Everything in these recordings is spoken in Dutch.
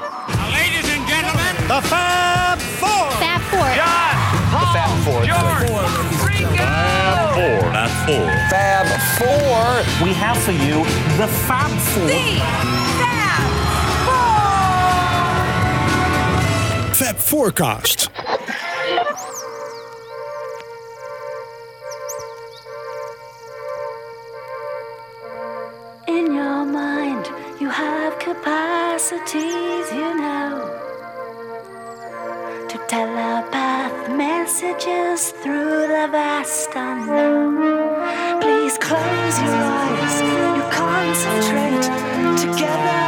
Ladies and gentlemen, The Fab Four. Fab Four. John, Paul, Fab Four. George, Ringo. Fab Four. Fab Four. We have for you the Fab Four. Fab Forecast. Capacities, you know, to telepath messages through the vast unknown. Please close your eyes, you concentrate. Together,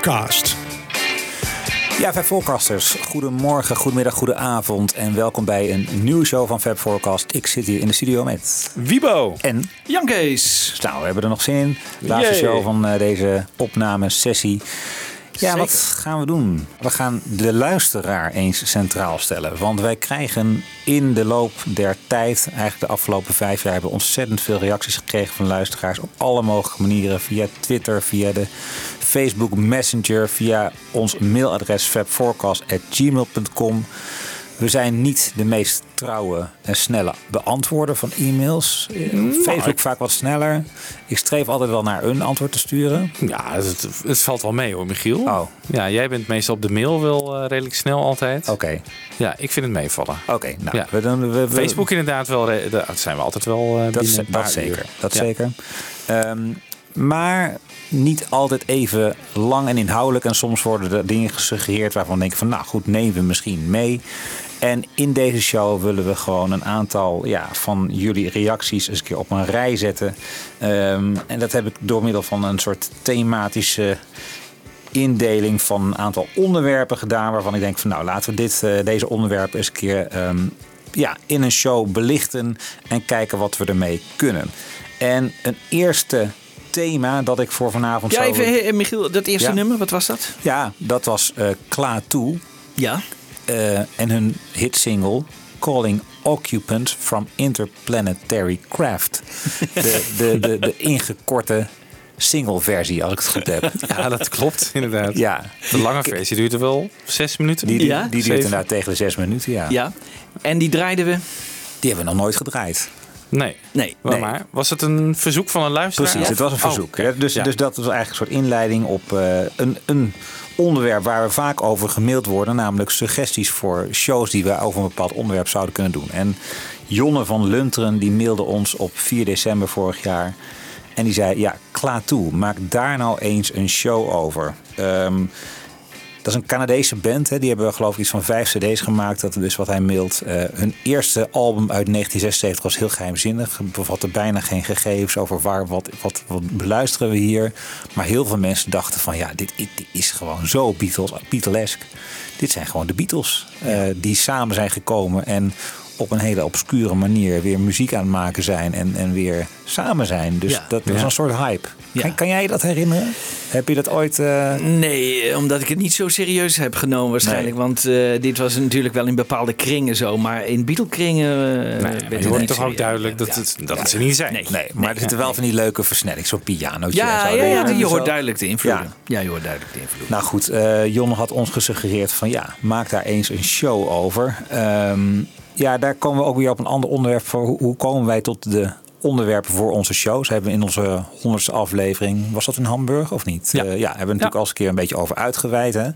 Forecast. Ja, Fab Forecasters. Goedemorgen, goedemiddag, goedenavond en welkom bij een nieuwe show van Fab Forecast. Ik zit hier in de studio met Wiebo. en Jan Kees. nou, we hebben er nog zin in. Laatste Yay. show van eh, deze opnamesessie. Ja, wat gaan we doen? We gaan de luisteraar eens centraal stellen. Want wij krijgen in de loop der tijd, eigenlijk de afgelopen vijf jaar, hebben we ontzettend veel reacties gekregen van luisteraars op alle mogelijke manieren. Via Twitter, via de Facebook Messenger, via ons mailadres fabforecast.gmail.com. We zijn niet de meest trouwe en snelle beantwoorder van e-mails. Nou, Op Facebook vaak wat sneller. Ik streef altijd wel naar een antwoord te sturen. Ja, het, het valt wel mee hoor, Michiel. Oh. Ja, jij bent meestal op de mail wel eh, redelijk snel altijd. Oké, Ja, ik vind het meevallen. oké. nou, Ja. we doen, we, we- Facebook inderdaad wel, daar zijn we altijd wel eh Dat, binnen is- een paar dat zeker. uur. Dat Ja. zeker. Ehm, maar niet altijd even lang en inhoudelijk. En soms worden er dingen gesuggereerd waarvan we denken van... nou goed, nemen we misschien mee. En in deze show willen we gewoon een aantal ja, van jullie reacties eens een keer op een rij zetten. Ehm, en dat heb ik door middel van een soort thematische indeling van een aantal onderwerpen gedaan. Waarvan ik denk van nou laten we dit, eh, deze onderwerpen eens een keer ehm, ja, in een show belichten. En kijken wat we ermee kunnen. En een eerste thema dat ik voor vanavond Ja, zou... even, eh, Michiel, dat eerste Ja. nummer, wat was dat? Ja, dat was eh Kla Toe. Ja. eh, en hun hitsingle Calling Occupant from Interplanetary Craft. De, de, de, de ingekorte single-versie, als ik het goed heb. Ja, dat klopt inderdaad. Ja, De lange versie duurt er wel zes minuten. die, die, Ja? die duurt inderdaad tegen de zes minuten. Ja. Ja. En die draaiden we? Die hebben we nog nooit gedraaid. Nee. Nee. Nee. maar. Was het een verzoek van een luisteraar? Precies, het was een Oh, verzoek. Dus, Ja. dus dat was eigenlijk een soort inleiding op eh, een, een onderwerp waar we vaak over gemaild worden. Namelijk suggesties voor shows die we over een bepaald onderwerp zouden kunnen doen. En Jonne van Lunteren die mailde ons op 4 december vorig jaar. En die zei, ja, klaar toe. Maak daar nou eens een show over. Ehm, dat is een Canadese band. Hè. Die hebben geloof ik iets van vijf cd's gemaakt. Dat is dus wat hij mailt. Eh, hun eerste album uit 1976 was heel geheimzinnig. Bevatte bijna geen gegevens over waar, wat, wat, wat beluisteren we hier. Maar heel veel mensen dachten van ja, dit, dit is gewoon zo Beatles, Beatlesk. Dit zijn gewoon de Beatles. eh, die samen zijn gekomen en op een hele obscure manier weer muziek aan het maken zijn. En, en weer samen zijn. Dus Ja. dat was Ja. een soort hype. Ja. Kan, kan jij dat herinneren? Heb je dat ooit... eh, Nee, omdat ik het niet zo serieus heb genomen waarschijnlijk. Want eh, dit was natuurlijk wel in bepaalde kringen zo. Maar in Beatle-kringen eh, Nee, het je hoort niet toch ook duidelijk dat, Ja. het, dat het ze niet zijn. Nee. Nee, maar er zitten wel van die leuke versnelling, zo'n pianootje. Ja, en zo. ja, je hoort duidelijk de invloeden. Ja. Je hoort duidelijk de invloeden. Nou goed, Jon had ons gesuggereerd van ja, maak daar eens een show over. Ehm, ja, daar komen we ook weer op een ander onderwerp voor. Hoe komen wij tot de onderwerpen voor onze shows? Hebben we in onze honderdste aflevering, was dat in Hamburg of niet? Ja. Eh, ja hebben we natuurlijk Ja. al eens een keer een beetje over uitgeweid. Hè?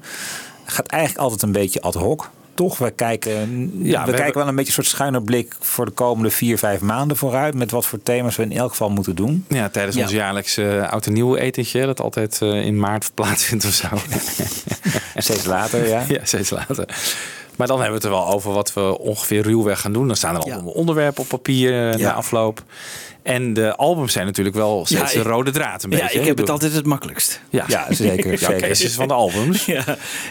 Gaat eigenlijk altijd een beetje ad hoc. Toch? We kijken, Ja, we, we kijken hebben- wel een beetje een soort schuine blik voor de komende vier, vijf maanden vooruit. Met wat voor thema's we in elk geval moeten doen. Ja, tijdens ons jaarlijkse uh, oud en nieuw etentje, dat altijd eh, in maart plaatsvindt of zo. Steeds later, ja. ja, steeds later. Maar dan hebben we het er wel over wat we ongeveer ruwweg gaan doen. Dan staan er al Ja. onderwerpen op papier eh, Ja. na afloop. En de albums zijn natuurlijk wel steeds Ja, de ik- rode draad een Ja, beetje. ik hè? heb het altijd het makkelijkst. Ja, Ja, zeker. Ja, zeker. oké, dus het is van de albums. Ja,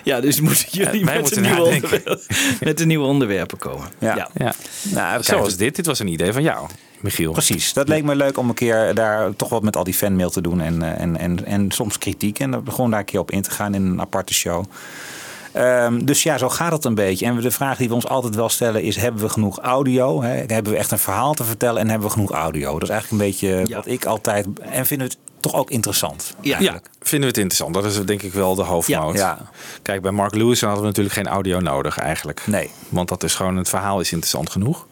ja dus moeten jullie met, moeten een nieuwe met de nieuwe onderwerpen komen. Ja. ja. Ja. Nou, Zoals dit. Dit was een idee van jou, Michiel. Precies, dat leek me leuk om een keer daar toch wat met al die fanmail te doen. En, eh, en, en, en soms kritiek. En gewoon daar een keer op in te gaan in een aparte show. Ehm, dus ja, zo gaat het een beetje. En de vraag die we ons altijd wel stellen is: hebben we genoeg audio? Hè? Hebben we echt een verhaal te vertellen en hebben we genoeg audio? Dat is eigenlijk een beetje Ja. wat ik altijd. En vinden we het toch ook interessant. Ja. Ja, vinden we het interessant. Dat is denk ik wel de hoofdmoot. Ja. Kijk, bij Mark Lewis hadden we natuurlijk geen audio nodig eigenlijk. Nee. Want dat is gewoon, het verhaal is interessant genoeg.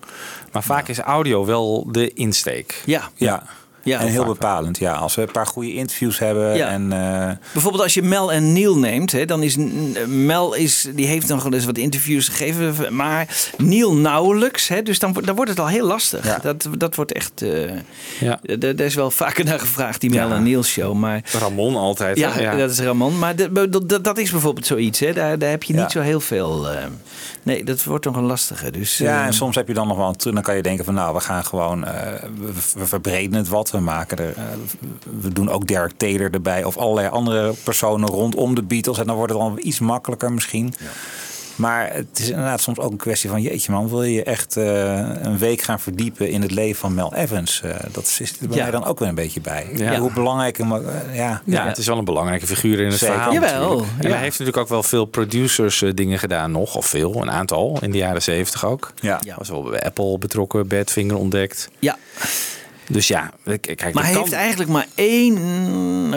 Maar vaak is audio wel de insteek. Ja. Ja. Ja, en heel wel. bepalend, ja. Als we een paar goede interviews hebben Ja. en eh, Bijvoorbeeld als je Mel en Neil neemt, hè, dan is Mel is, die heeft nog wel eens wat interviews gegeven, maar Neil nauwelijks. Hè, dus dan, dan wordt het al heel lastig. Ja. Dat, dat wordt echt. eh Ja. d- Daar is wel vaker naar gevraagd, die Mel Ja. en Neil show. Maar Ramon altijd. ja, dat is Ramon. Maar dat, dat, dat is bijvoorbeeld zoiets. Hè. Daar, daar heb je niet Ja. zo heel veel. eh, nee, dat wordt nog een lastige. Dus, Ja, eh, en soms heb je dan nog wel een truc. Dan kan je denken van nou, we gaan gewoon, eh, we, we verbreden het wat. We maken er, eh, we doen ook Derek Taylor erbij. Of allerlei andere personen rondom de Beatles. En dan wordt het dan iets makkelijker misschien. Maar het is inderdaad soms ook een kwestie van jeetje man, wil je echt eh, een week gaan verdiepen in het leven van Mel Evans? Eh, dat zit er bij Ja. mij dan ook weer een beetje bij. Ja. Hoe belangrijk eh, ja. Ja, het is wel een belangrijke figuur in het Zeker. verhaal. Jawel, natuurlijk. En ja. hij heeft natuurlijk ook wel veel producers dingen gedaan nog. Of veel, een aantal. In de jaren zeventig ook. Ja. Ja. Was wel bij Apple betrokken, Badfinger ontdekt. ja. Dus ja, kijk, Maar hij kan- heeft eigenlijk maar één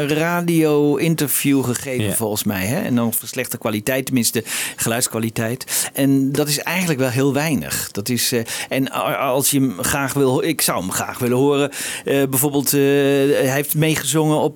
radio-interview gegeven, Ja. volgens mij. Hè? En dan voor slechte kwaliteit, tenminste geluidskwaliteit. En dat is eigenlijk wel heel weinig. Dat is, eh, en als je hem graag wil ik zou hem graag willen horen. eh, bijvoorbeeld, eh, hij heeft meegezongen op,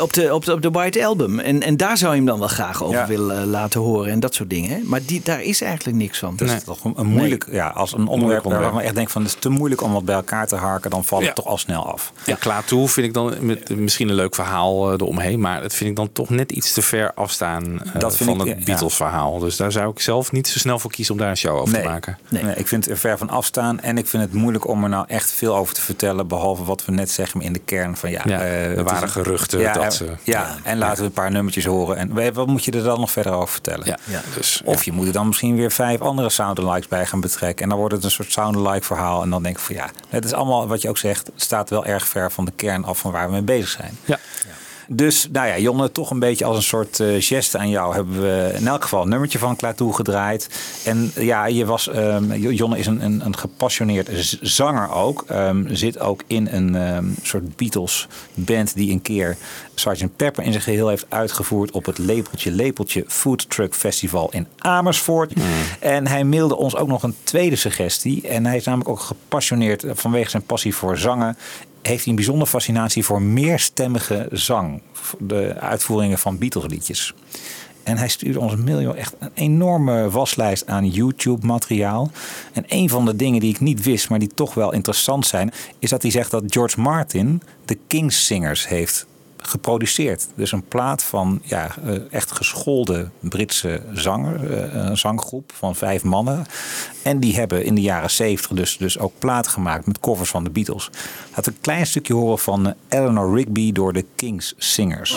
op, de, op, de, op de White Album. En, en daar zou je hem dan wel graag over Ja. willen laten horen. En dat soort dingen. Hè? Maar die, daar is eigenlijk niks van. Dat Nee. is toch een, moeilijk, ja, als een onderwerp we echt denken van het is te moeilijk om wat bij elkaar te harken, dan valt Ja. het toch al snel af. En klaar toe vind ik dan met, misschien een leuk verhaal eh, eromheen. Maar dat vind ik dan toch net iets te ver afstaan eh, Dat vind van ik, het ja. Beatles verhaal. Dus daar zou ik zelf niet zo snel voor kiezen om daar een show over Nee. te maken. Nee. Nee. ik vind het er ver van afstaan. En ik vind het moeilijk om er nou echt veel over te vertellen. Behalve wat we net zeggen in de kern van ja. Ja, eh, er het waren is- geruchten Ja, dat ze- Ja, en laten we een paar nummertjes horen. En we- wat moet je er dan nog verder over vertellen? Ja, Ja. Dus, Of je moet er dan misschien weer vijf andere sound-alikes bij gaan betrekken. En dan wordt het een soort sound-alike verhaal. En dan denk ik van ja, het is allemaal wat je ook zegt, het staat wel erg ver van de kern af van waar we mee bezig zijn. Ja. Dus nou ja, Jonne, toch een beetje als een soort eh, geste aan jou hebben we in elk geval een nummertje van Klaatu gedraaid. En ja, je was, ehm, Jonne is een, een, een gepassioneerd zanger ook. Ehm, zit ook in een ehm, soort Beatles band die een keer Sgt. Pepper in zijn geheel heeft uitgevoerd op het Lepeltje Lepeltje Food Truck Festival in Amersfoort. En hij mailde ons ook nog een tweede suggestie. En hij is namelijk ook gepassioneerd vanwege zijn passie voor zangen heeft hij een bijzondere fascinatie voor meerstemmige zang. De uitvoeringen van Beatles liedjes. En hij stuurde ons een mail, joh, echt een enorme waslijst aan YouTube-materiaal. En een van de dingen die ik niet wist, maar die toch wel interessant zijn, is dat hij zegt dat George Martin de Kings Singers heeft geproduceerd. Dus een plaat van ja, eh, echt geschoolde Britse zanger, eh, een zanggroep van vijf mannen. En die hebben in de jaren zeventig dus, dus ook plaat gemaakt met covers van de Beatles. Laten een klein stukje horen van eh, Eleanor Rigby door de Kings Singers.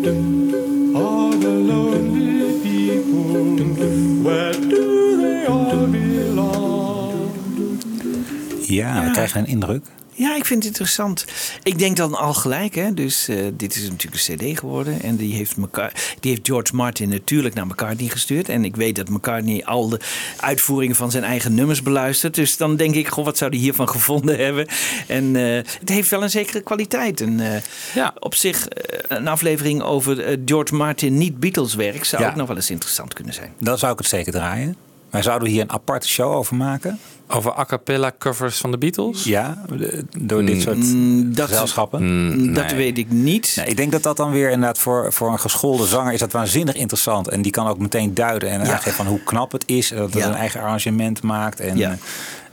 Ja, we krijgen een indruk. Ja, ik vind het interessant. Ik denk dan al gelijk, hè. Dus eh, dit is natuurlijk een cd geworden. En die heeft, die heeft George Martin natuurlijk naar McCartney gestuurd. En ik weet dat McCartney al de uitvoeringen van zijn eigen nummers beluistert. Dus dan denk ik, goh, wat zou hij hiervan gevonden hebben? En eh, het heeft wel een zekere kwaliteit. En eh, Ja. op zich, een aflevering over George Martin niet Beatles werk... zou Ja. ook nog wel eens interessant kunnen zijn. Dan zou ik het zeker draaien. Maar zouden we hier een aparte show over maken? Over a cappella covers van de Beatles? Ja, door dit soort Mm, dat- gezelschappen? Mm, Dat nee. weet ik niet. Ja, ik denk dat dat dan weer inderdaad voor, voor een geschoolde zanger is dat waanzinnig interessant. En die kan ook meteen duiden en aangeven van hoe knap het is. Dat Ja. een eigen arrangement maakt. En Ja.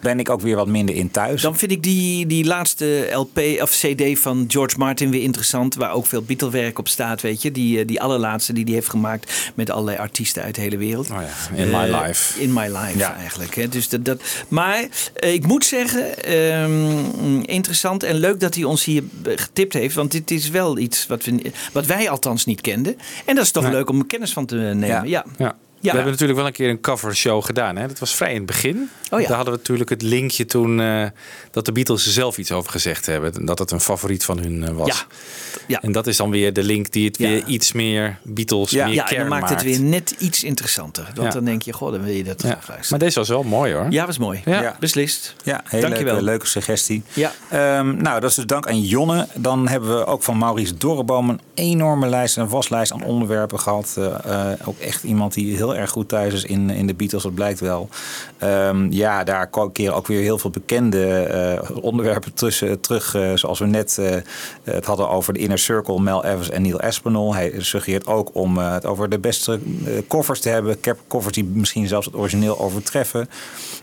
Ben ik ook weer wat minder in thuis. Dan vind ik die, die laatste LP of CD van George Martin weer interessant. Waar ook veel Beatle-werk op staat, weet je. Die, eh, die allerlaatste die hij heeft gemaakt met allerlei artiesten uit de hele wereld. Oh ja, In My Eh, Life. In My Life Ja. eigenlijk. Hè. Dus dat, dat, maar eh, ik moet zeggen, ehm, interessant en leuk dat hij ons hier getipt heeft. Want dit is wel iets wat, we, wat wij althans niet kenden. En dat is toch Nee. leuk om kennis van te nemen. Ja. Ja. Ja. Ja. We hebben natuurlijk wel een keer een cover show gedaan. Hè? Dat was vrij in het begin. Oh ja. Daar hadden we natuurlijk het linkje toen eh, dat de Beatles er zelf iets over gezegd hebben. Dat het een favoriet van hun eh, was. Ja. Ja. En dat is dan weer de link die het Ja. weer iets meer Beatles, Ja. meer Ja, en dan maakt het weer net iets interessanter. Want Ja. dan denk je, goh, dan wil je dat Ja. Maar deze was wel mooi hoor. Ja, was mooi. Ja. Ja. Beslist. Ja, heel Dankjewel. leuke, leuke suggestie. Ja. Ehm, nou, dat is dus dank aan Jonne. Dan hebben we ook van Maurice Dorreboom een enorme lijst, een waslijst aan onderwerpen gehad. Eh, eh, ook echt iemand die heel erg goed thuis is in, in de Beatles, dat blijkt wel. Ehm, ja, daar keren ook weer heel veel bekende eh, onderwerpen tussen, terug. eh, zoals we net eh, het hadden over de Inner Circle, Mel Evans en Neil Aspinall. Hij suggereert ook om het over de beste covers te hebben. Covers die misschien zelfs het origineel overtreffen.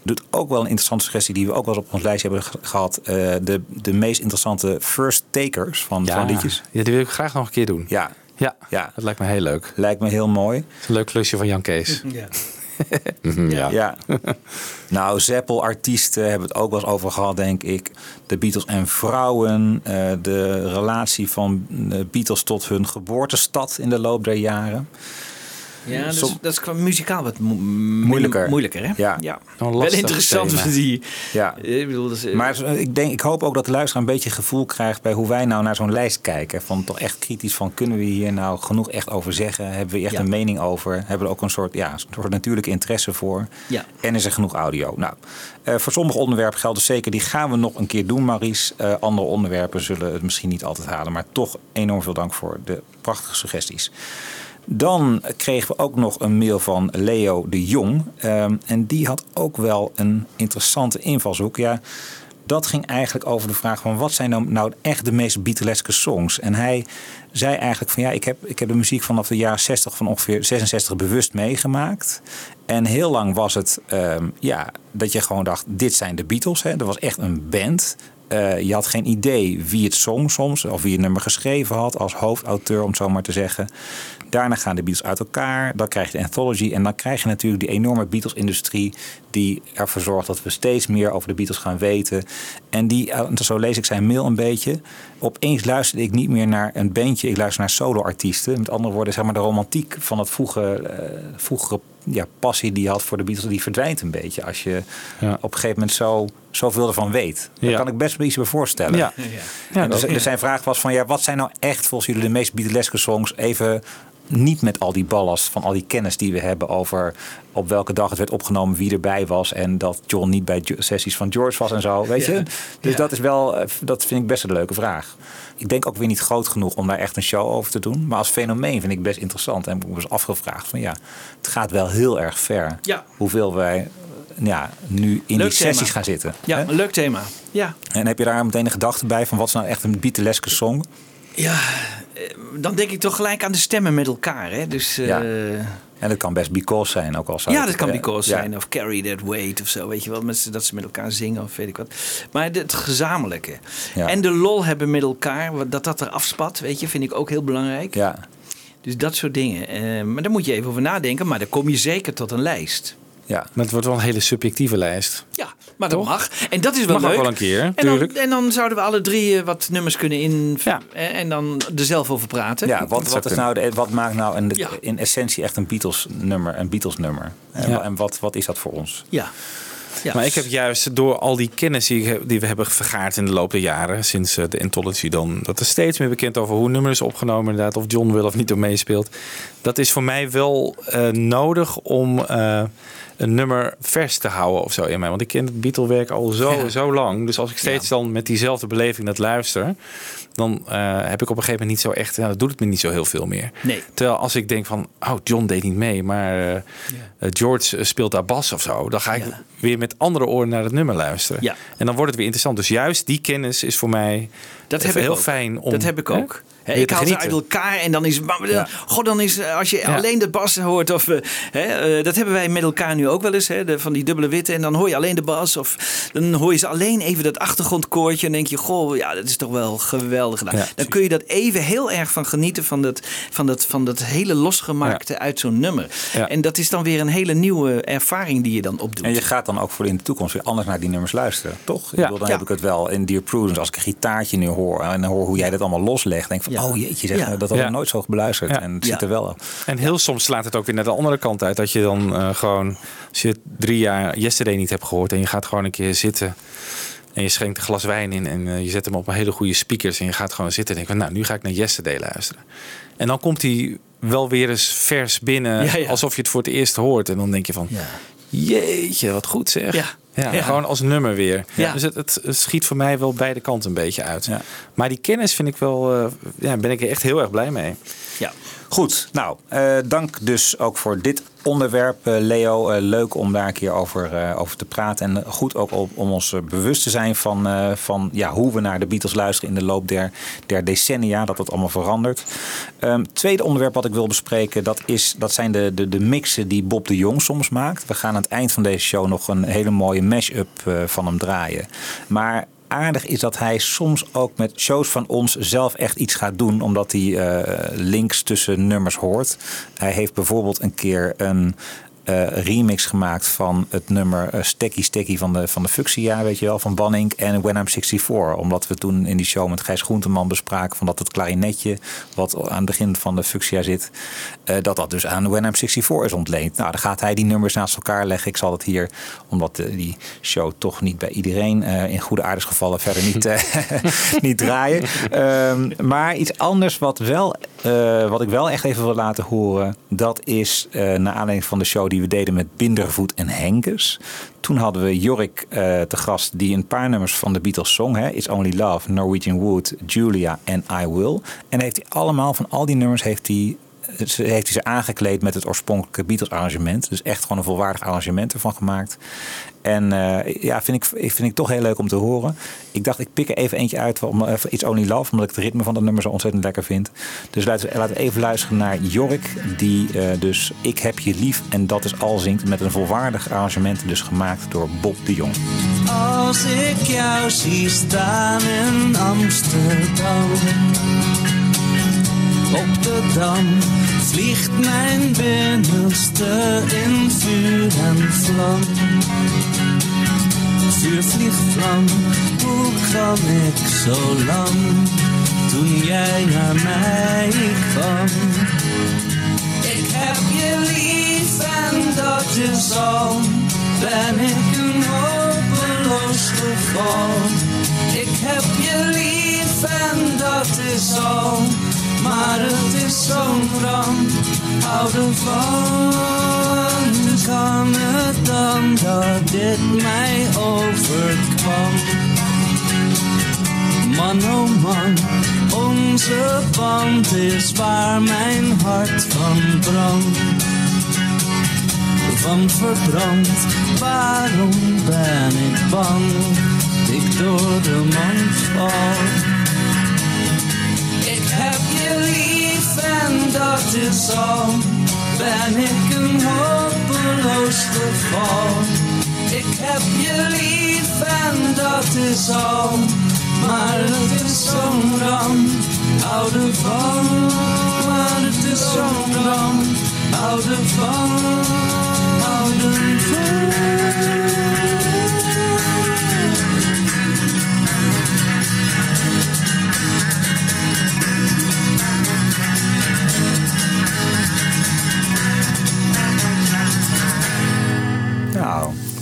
Doet ook wel een interessante suggestie die we ook wel eens op ons lijstje hebben ge- gehad. Eh, de, de meest interessante first takers van, van liedjes. Ja, die wil ik graag nog een keer doen. Ja, Ja, Ja. dat lijkt me heel leuk. lijkt me heel mooi. Een leuk klusje van Jan Kees. Ja. ja. Ja. nou, Zeppel-artiesten hebben het ook wel eens over gehad, denk ik. De Beatles en vrouwen. eh, de relatie van de Beatles tot hun geboortestad in de loop der jaren. Ja, dus, Som- dat is qua muzikaal wat mo- Moeilijker. moeilijker hè? Ja. ja. Wel interessant. Die, Ja. ik bedoel, is, eh, Maar ik, denk, ik hoop ook dat de luisteraar een beetje gevoel krijgt bij hoe wij nou naar zo'n lijst kijken. Van toch echt kritisch van kunnen we hier nou genoeg echt over zeggen? Hebben we hier echt Ja. een mening over? Hebben we er ook een soort, ja, een soort natuurlijke interesse voor? Ja. En is er genoeg audio? Nou, eh, voor sommige onderwerpen geldt dus zeker, die gaan we nog een keer doen, Maries. Eh, andere onderwerpen zullen het misschien niet altijd halen. Maar toch enorm veel dank voor de prachtige suggesties. Dan kregen we ook nog een mail van Leo de Jong. Ehm, en die had ook wel een interessante invalshoek. Ja, dat ging eigenlijk over de vraag van wat zijn nou, nou echt de meest Beatleske songs? En hij zei eigenlijk van ja, ik heb, ik heb de muziek vanaf de jaren 60 van ongeveer 66 bewust meegemaakt. En heel lang was het ehm, ja, dat je gewoon dacht, dit zijn de Beatles. Hè. Was echt een band. Eh, je had geen idee wie het zong soms, of wie het nummer geschreven had als hoofdauteur, om het zo maar te zeggen. Daarna gaan de Beatles uit elkaar. Dan krijg je de anthology. En dan krijg je natuurlijk die enorme Beatles-industrie. Die ervoor zorgt dat we steeds meer over de Beatles gaan weten. En die, eh, zo lees ik zijn mail een beetje. Opeens luisterde ik niet meer naar een bandje. Ik luister naar solo-artiesten. Met andere woorden, zeg maar de romantiek van het vroege, eh, vroegere ja, passie die je had voor de Beatles. die verdwijnt een beetje. Als je Ja. op een gegeven moment zo, zoveel ervan weet. Daar Ja. kan ik best wel iets bij voorstellen. Ja. Ja, En dus, dus zijn vraag was van ja, wat zijn nou echt volgens jullie de meest Beatleske songs? Even niet met al die ballast van al die kennis die we hebben over op welke dag het werd opgenomen, wie erbij was en dat John niet bij sessies van George was en zo, weet Ja. je? Dus Ja. dat is wel, eh, dat vind ik best een leuke vraag. Ik denk ook weer niet groot genoeg om daar echt een show over te doen, maar als fenomeen vind ik best interessant en ik me eens afgevraagd van ja, het gaat wel heel erg ver. Ja. Hoeveel wij ja, nu in Leuk die sessies gaan zitten. Ja, een leuk thema. Ja. En heb je daar meteen een gedachte bij van wat is nou echt een Beatleske song? Ja, eh, dan denk ik toch gelijk aan de stemmen met elkaar. Hè? Dus, eh, Ja. ja. En dat kan best Because zijn ook al het- dat kan ja, Because ja. zijn. Of Carry That Weight of zo. Weet je wel, met, z'n- dat ze met elkaar zingen of weet ik wat. Maar het gezamenlijke. Ja. En de lol hebben met elkaar. wat- Dat dat er afspat, weet je, vind ik ook heel belangrijk. Ja, Dus dat soort dingen. Eh, maar daar moet je even over nadenken. Maar dan kom je zeker tot een lijst. ja. Maar het wordt wel een hele subjectieve lijst. Ja, maar dat mag. En dat is wel Mag ook leuk. wel een keer, en, tuurlijk. dan, en dan zouden we alle drie eh, wat nummers kunnen in... Ja. En dan er zelf over praten. ja wat, wat, is nou de, wat maakt nou Ja. in essentie echt een Beatles nummer? Een Beatles nummer? En, Ja. wa- en wat, wat is dat voor ons? Ja. ja. Maar ik heb juist door al die kennis die, we hebben vergaard in de loop der jaren, sinds eh, de Anthology dan, dat er steeds meer bekend over hoe nummers opgenomen inderdaad, of John wil of niet er meespeelt. Dat is voor mij wel eh, nodig om eh, een nummer vers te houden of zo in mij. Want ik ken het Beatle-werk al zo, Ja. zo lang. Dus als ik steeds dan met diezelfde beleving dat luister, dan eh, heb ik op een gegeven moment niet zo echt, ja, dat doet het me niet zo heel veel meer. Nee. Terwijl als ik denk van, oh, John deed niet mee, maar eh, eh, George speelt daar bas of zo, dan ga ik weer met andere oren naar het nummer luisteren. Ja. En dan wordt het weer interessant. Dus juist die kennis is voor mij Dat heb even ik heel ook. fijn om. Dat heb ik ook. Hè, ik haal ze uit elkaar en dan is... Ja. God, dan is... eh, Als je Ja. alleen de bas hoort of... eh, eh, dat hebben wij met elkaar nu ook wel eens. Hè, de, van die dubbele witte. En dan hoor je alleen de bas. Of dan hoor je ze alleen even dat achtergrondkoortje. En denk je... Goh, ja, dat is toch wel geweldig gedaan. Ja. dan kun je dat even heel erg van genieten. Van dat, van dat, van dat hele losgemaakte uit zo'n nummer. En dat is dan weer een hele nieuwe ervaring die je dan opdoet. En je gaat dan ook voor in de toekomst weer anders naar die nummers luisteren, toch? Ik Ja. bedoel, dan heb ik het wel in Dear Prudence. Als ik een gitaartje nu hoor en hoor hoe jij dat allemaal loslegt, denk van, Ja. oh jeetje, zeg, Ja. dat had Ja. ik nooit zo beluisterd. Ja. En het Ja. zit er wel op. En heel soms slaat het ook weer naar de andere kant uit. Dat je dan eh, gewoon, als je drie jaar Yesterday niet hebt gehoord en je gaat gewoon een keer zitten. En je schenkt een glas wijn in en eh, je zet hem op een hele goede speakers. En je gaat gewoon zitten en denkt van, nou, nu ga ik naar Yesterday luisteren. En dan komt hij wel weer eens vers binnen, Ja, ja. alsof je het voor het eerst hoort. En dan denk je van, Ja. jeetje, wat goed zeg. Ja. Gewoon als nummer weer. Ja. Dus het, het, schiet voor mij wel beide kanten een beetje uit. Ja. Maar die kennis vind ik wel, eh, ja, ben ik er echt heel erg blij mee. Ja. Goed, nou, eh, dank dus ook voor dit onderwerp, eh, Leo. Eh, leuk om daar een keer over, over te praten. En goed ook op, om ons bewust te zijn van, van ja, hoe we naar de Beatles luisteren in de loop der, der decennia. Dat dat allemaal verandert. Ehm, tweede onderwerp wat ik wil bespreken, dat, is, dat zijn de, de, de mixen die Bob de Jong soms maakt. We gaan aan het eind van deze show nog een hele mooie mash-up van hem draaien. Maar aardig is dat hij soms ook met shows van ons zelf echt iets gaat doen, omdat hij eh, links tussen nummers hoort. Hij heeft bijvoorbeeld een keer een remix gemaakt van het nummer eh, Stekkie Stekkie van de, van de Fuxia, weet je wel, van Banning en When I'm 64. Omdat we toen in die show met Gijs Groenteman bespraken van dat het klarinetje wat aan het begin van de Fuxia zit, eh, dat dat dus aan When I'm 64 is ontleend. Nou, dan gaat hij die nummers naast elkaar leggen. Ik zal het hier, omdat eh, die show toch niet bij iedereen eh, in goede aardesgevallen verder niet, eh, niet draaien. Ehm, maar iets anders wat, wel, eh, wat ik wel echt even wil laten horen, dat is eh naar aanleiding van de show die we deden met Bindervoet en Henkes. Toen hadden we Jorik eh, te gast die een paar nummers van de Beatles zong. Hè? It's Only Love, Norwegian Wood, Julia en I Will. En heeft hij allemaal van al die nummers heeft hij ze heeft hij ze aangekleed met het oorspronkelijke Beatles arrangement. Dus echt gewoon een volwaardig arrangement ervan gemaakt. En eh, ja, vind ik, vind ik toch heel leuk om te horen. Ik dacht, ik pik er even eentje uit om even It's Only Love, omdat ik het ritme van dat nummer zo ontzettend lekker vind. Dus laten we, laten even luisteren naar Jorik, die eh, dus Ik heb je lief en dat is al zingt met een volwaardig arrangement, dus gemaakt door Bob de Jong. Als ik jou zie staan in Amsterdam. Op de dam vliegt mijn binnenste in vuur en vlam. Vuur vliegt vlam, hoe kan ik zo lang? Toen jij naar mij kwam. Ik heb je lief en dat is al. Ben ik een hopeloos geval. Ik heb je lief en dat is is zo'n ramp, hou ervan. Kan het dan dat dit mij overkwam? Man, oh man, onze band is waar mijn hart van brandt. Van verbrand, waarom ben ik bang? Ik door de mand val. En dat is al. Ben ik een hopeloos geval. Ik heb je lief en dat is al. Maar het is zo'n ramp, hou ervan. Maar het is zo'n ramp, hou ervan. Hou ervan.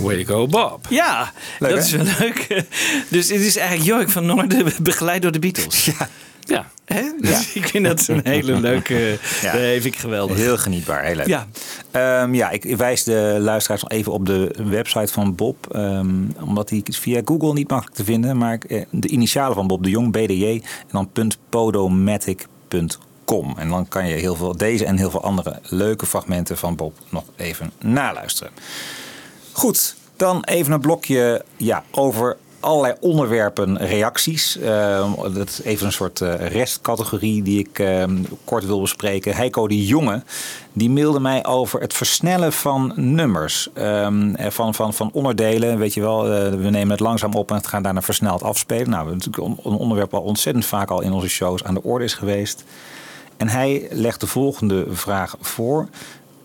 Way to go, Bob. Ja, Leuk, dat hè? is wel leuk. Dus het is eigenlijk Jorik van Noorden begeleid door de Beatles. Ja. Ja. Hè? Dus ik vind dat een hele leuke... Ja. Dat vind ik geweldig. Heel genietbaar, heel leuk. Ja. Ehm, ja, ik wijs de luisteraars nog even op de website van Bob. ehm, omdat die is via Google niet makkelijk te vinden. Maar ik, eh, de initialen van Bob de Jong, BDJ. En dan .podomatic.com. En dan kan je heel veel, deze en heel veel andere leuke fragmenten van Bob nog even naluisteren. Goed, dan even een blokje ja, over allerlei onderwerpen, reacties. Ehm, dat is even een soort eh, restcategorie die ik ehm, kort wil bespreken. Heiko de Jonge, die mailde mij over het versnellen van nummers. eh, van, van, van onderdelen, weet je wel. eh, we nemen het langzaam op en het gaan daarna versneld afspelen. Nou, natuurlijk een onderwerp wat ontzettend vaak al in onze shows aan de orde is geweest. En hij legt de volgende vraag voor.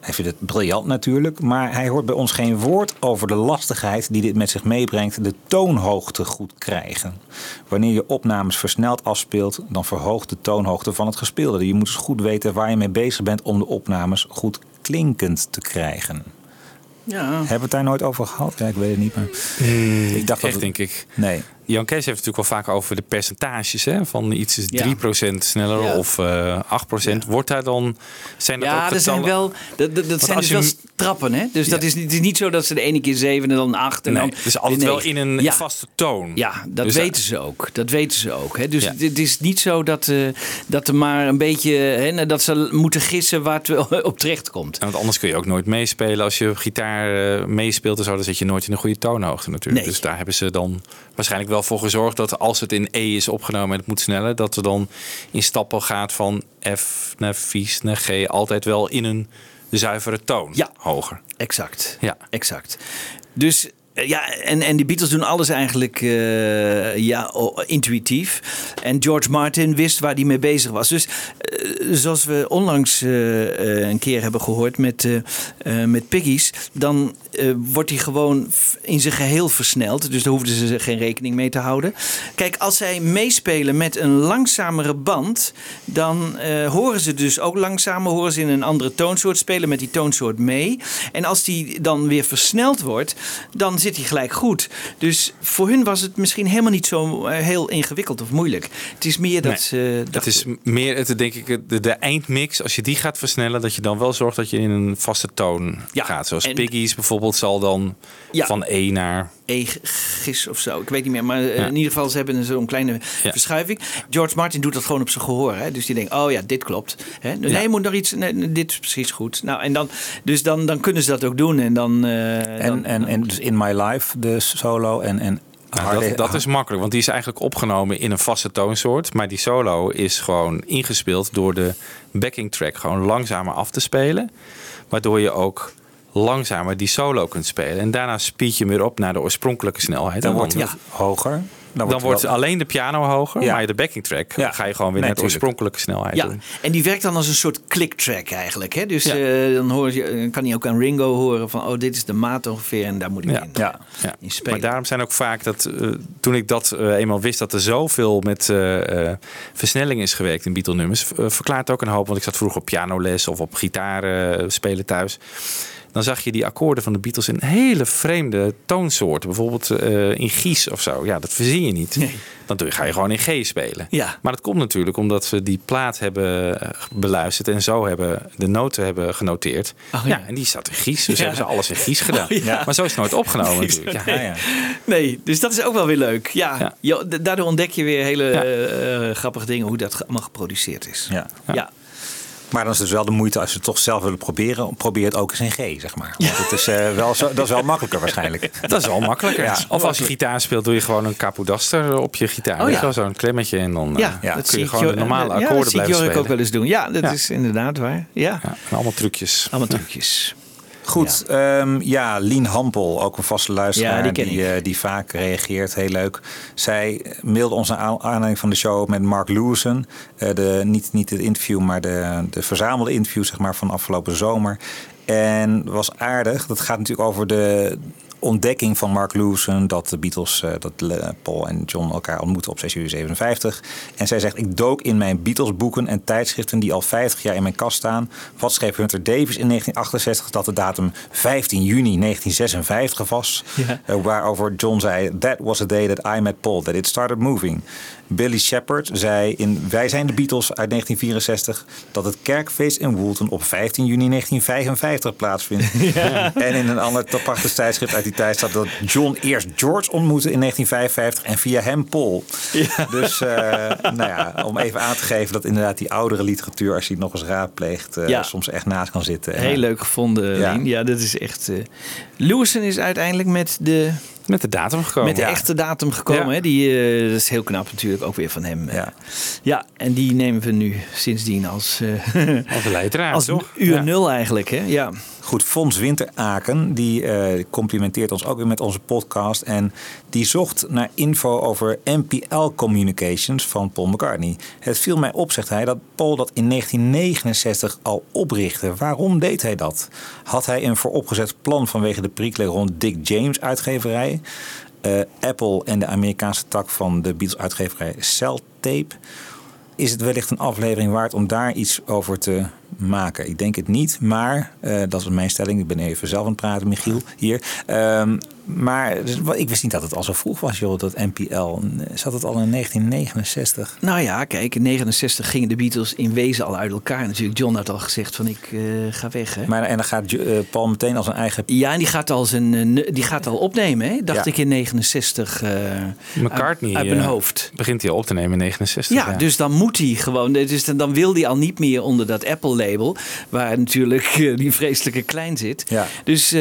Hij vindt het briljant natuurlijk, maar hij hoort bij ons geen woord over de lastigheid die dit met zich meebrengt, de toonhoogte goed krijgen. Wanneer je opnames versneld afspeelt, dan verhoogt de toonhoogte van het gespeelde. Je moet dus goed weten waar je mee bezig bent om de opnames goed klinkend te krijgen. Ja. Hebben we het daar nooit over gehad? Ja, ik weet het niet, maar ik dacht dat het- denk ik. Nee. Jan Kees heeft het natuurlijk wel vaak over de percentages. Hè? Van iets is Ja. 3% sneller Ja. of eh 8%. Wordt daar dan... Zijn dat Ja, ook er zijn wel, dat, dat, dat zijn dus wel je trappen. Hè? Dus dat is, niet- het is niet zo dat ze de ene keer zeven en dan acht en Nee, dan is altijd wel in een vaste toon. Ja, dat Dus, weten ze ook. Dat weten ze ook. Hè? Dus het, het is niet zo dat, eh, dat er maar een beetje... Hè, dat ze moeten gissen waar het wel op terecht komt. Want anders kun je ook nooit meespelen. Als je gitaar eh, meespeelt en zo, dan zit je nooit in een goede toonhoogte natuurlijk. Nee. Dus daar hebben ze dan waarschijnlijk wel voor gezorgd dat als het in E is opgenomen en het moet sneller, dat er dan in stappen gaat van F naar Vies naar G altijd wel in een zuivere toon. Ja. Hoger. Exact. Ja. Exact. Dus ja, en, en die Beatles doen alles eigenlijk eh, ja, intuïtief. En George Martin wist waar hij mee bezig was. Dus eh, zoals we onlangs eh, een keer hebben gehoord met, met Piggies, dan wordt hij gewoon in zijn geheel versneld. Dus daar hoefden ze geen rekening mee te houden. Kijk, als zij meespelen met een langzamere band, dan horen ze dus ook langzamer, horen ze in een andere toonsoort spelen met die toonsoort mee. En als die dan weer versneld wordt, dan zit hij gelijk goed. Dus voor hun was het misschien helemaal niet zo eh, heel ingewikkeld of moeilijk. Het is meer dat Nee, ze. Het dachten- is meer, het, denk ik, de, de eindmix. Als je die gaat versnellen, dat je dan wel zorgt dat je in een vaste toon Ja, gaat. Zoals en- Piggies bijvoorbeeld zal dan Ja. van E naar E-gis of zo. Ik weet niet meer, maar eh, Ja. in ieder geval, ze hebben zo'n kleine Ja. verschuiving. George Martin doet dat gewoon op zijn gehoor. Hè? Dus die denkt, oh ja, dit klopt. Hè? Nee, Ja. je moet nog iets, nee, dit is precies goed. Nou, en dan, dus dan, dan kunnen ze dat ook doen. En dan, eh, En, dan- en, en dus In My Life, de solo en... en Nou, dat, dat is makkelijk, want die is eigenlijk opgenomen in een vaste toonsoort. Maar die solo is gewoon ingespeeld door de backing track gewoon langzamer af te spelen. Waardoor je ook langzamer die solo kunt spelen. En daarna speed je hem weer op naar de oorspronkelijke snelheid. Dan wordt dan, het hoger. dan wordt wel- alleen de piano hoger, Ja. maar de backing track Ja. ga je gewoon weer Nee, naar de oorspronkelijke snelheid Ja, doen. en die werkt dan als een soort click-track eigenlijk. Hè? Dus Ja. eh, dan hoor je, eh, kan hij ook aan Ringo horen van... oh, dit is de maat ongeveer en daar moet ik Ja. in, Ja. Ja. in spelen. Maar daarom zijn ook vaak dat eh, toen ik dat eenmaal wist dat er zoveel met eh, eh, versnelling is gewerkt in Beatle nummers, verklaart ook een hoop. Want ik zat vroeger op pianoles of op gitaar spelen thuis. Dan zag je die akkoorden van de Beatles in hele vreemde toonsoorten. Bijvoorbeeld eh, in Gies of zo. Ja, dat verzin je niet. Nee. Dan ga je gewoon in G spelen. Ja. Maar dat komt natuurlijk omdat we die plaat hebben eh, beluisterd en zo hebben de noten hebben genoteerd. Oh, ja. ja. en die zat in Gies. Dus Ja. hebben ze alles in Gies gedaan. Oh, ja. Maar zo is het nooit opgenomen natuurlijk. Ja. Ja, ja. Nee, dus dat is ook wel weer leuk. Ja, daardoor ontdek je weer hele eh, grappige dingen... hoe dat allemaal geproduceerd is. Ja. ja. Maar dan is het dus wel de moeite als je het toch zelf willen proberen. Probeer het ook eens in G, zeg maar. Want het is, eh, wel zo, dat is wel makkelijker waarschijnlijk. Dat is wel makkelijker. Ja. Of als je gitaar speelt, doe je gewoon een capodaster op je gitaar. Oh, ja. je Zo'n klemmetje en dan eh, Ja, ja, dat kun zie je ik gewoon Jo- de normale ja, akkoorden dat zie ik blijven Jorik spelen. ook wel eens doen. Ja, dat Ja. is inderdaad waar. Ja, Ja, allemaal trucjes. allemaal trucjes. Goed, ja, ja Lien Hampel, ook een vaste luisteraar Ja, die eh, die vaak reageert. Heel leuk. Zij mailde ons naar aan- aanleiding van de show met Mark Lewison. Eh, de, niet, niet het interview, maar de, de verzamelde interview zeg maar, van afgelopen zomer. En was aardig. Dat gaat natuurlijk over de ontdekking van Mark Lewison dat de Beatles, eh, dat Paul en John elkaar ontmoeten op 6 juli 57. En zij zegt: Ik dook in mijn Beatles boeken en tijdschriften die al 50 jaar in mijn kast staan. Wat schreef Hunter Davis in 1968 dat de datum 15 juni 1956 was? Ja. Eh, waarover John zei: That was the day that I met Paul, that it started moving. Billy Shepard zei in Wij zijn de Beatles uit 1964 dat het kerkfeest in Woolton op 15 juni 1955 plaatsvindt. En in een ander prachtig tijdschrift uit die tijd staat dat John eerst George ontmoette in 1955 en via hem Paul. Dus eh, nou ja, om even aan te geven dat inderdaad die oudere literatuur, als je die nog eens raadpleegt, eh, Ja. soms echt naast kan zitten. Heel leuk gevonden, Ja. Ja, dat is echt... eh Lewison is uiteindelijk met de, Met de datum gekomen. met de ja. echte datum gekomen. Hè? Die, eh, dat is heel knap natuurlijk ook weer van hem. Ja. ja, en die nemen we nu sindsdien als, eh, Als leidraad, als toch? uur nul eigenlijk. Hè? Ja. Goed, Fons Winteraken, die eh, complimenteert ons ook weer met onze podcast. En die zocht naar info over MPL Communications van Paul McCartney. Het viel mij op, zegt hij, dat Paul dat in 1969 al oprichtte. Waarom deed hij dat? Had hij een vooropgezet plan vanwege de prikkel rond Dick James uitgeverij? Eh, Apple en de Amerikaanse tak van de Beatles uitgeverij Cell Tape? Is het wellicht een aflevering waard om daar iets over te maken? Ik denk het niet, maar eh, dat is mijn stelling. Ik ben even zelf aan het praten, Michiel, hier. Ehm, maar dus, ik wist niet dat het al zo vroeg was, joh, dat NPL. Zat het al in 1969? Nou ja, kijk, in 69 gingen de Beatles in wezen al uit elkaar. Natuurlijk, John had al gezegd van ik eh, ga weg. Hè? Maar, en dan gaat eh, Paul meteen als een eigen... Ja, en die gaat al, zijn, eh, die gaat al opnemen, hè? dacht Ja. ik in 69. eh, McCartney Uit, uit mijn hoofd. begint hij al op te nemen in 69. Ja, dus dan moet hij gewoon. Dus dan- dan wil hij al niet meer onder dat Apple-label. Waar natuurlijk die vreselijke klein zit. Ja. Dus. eh,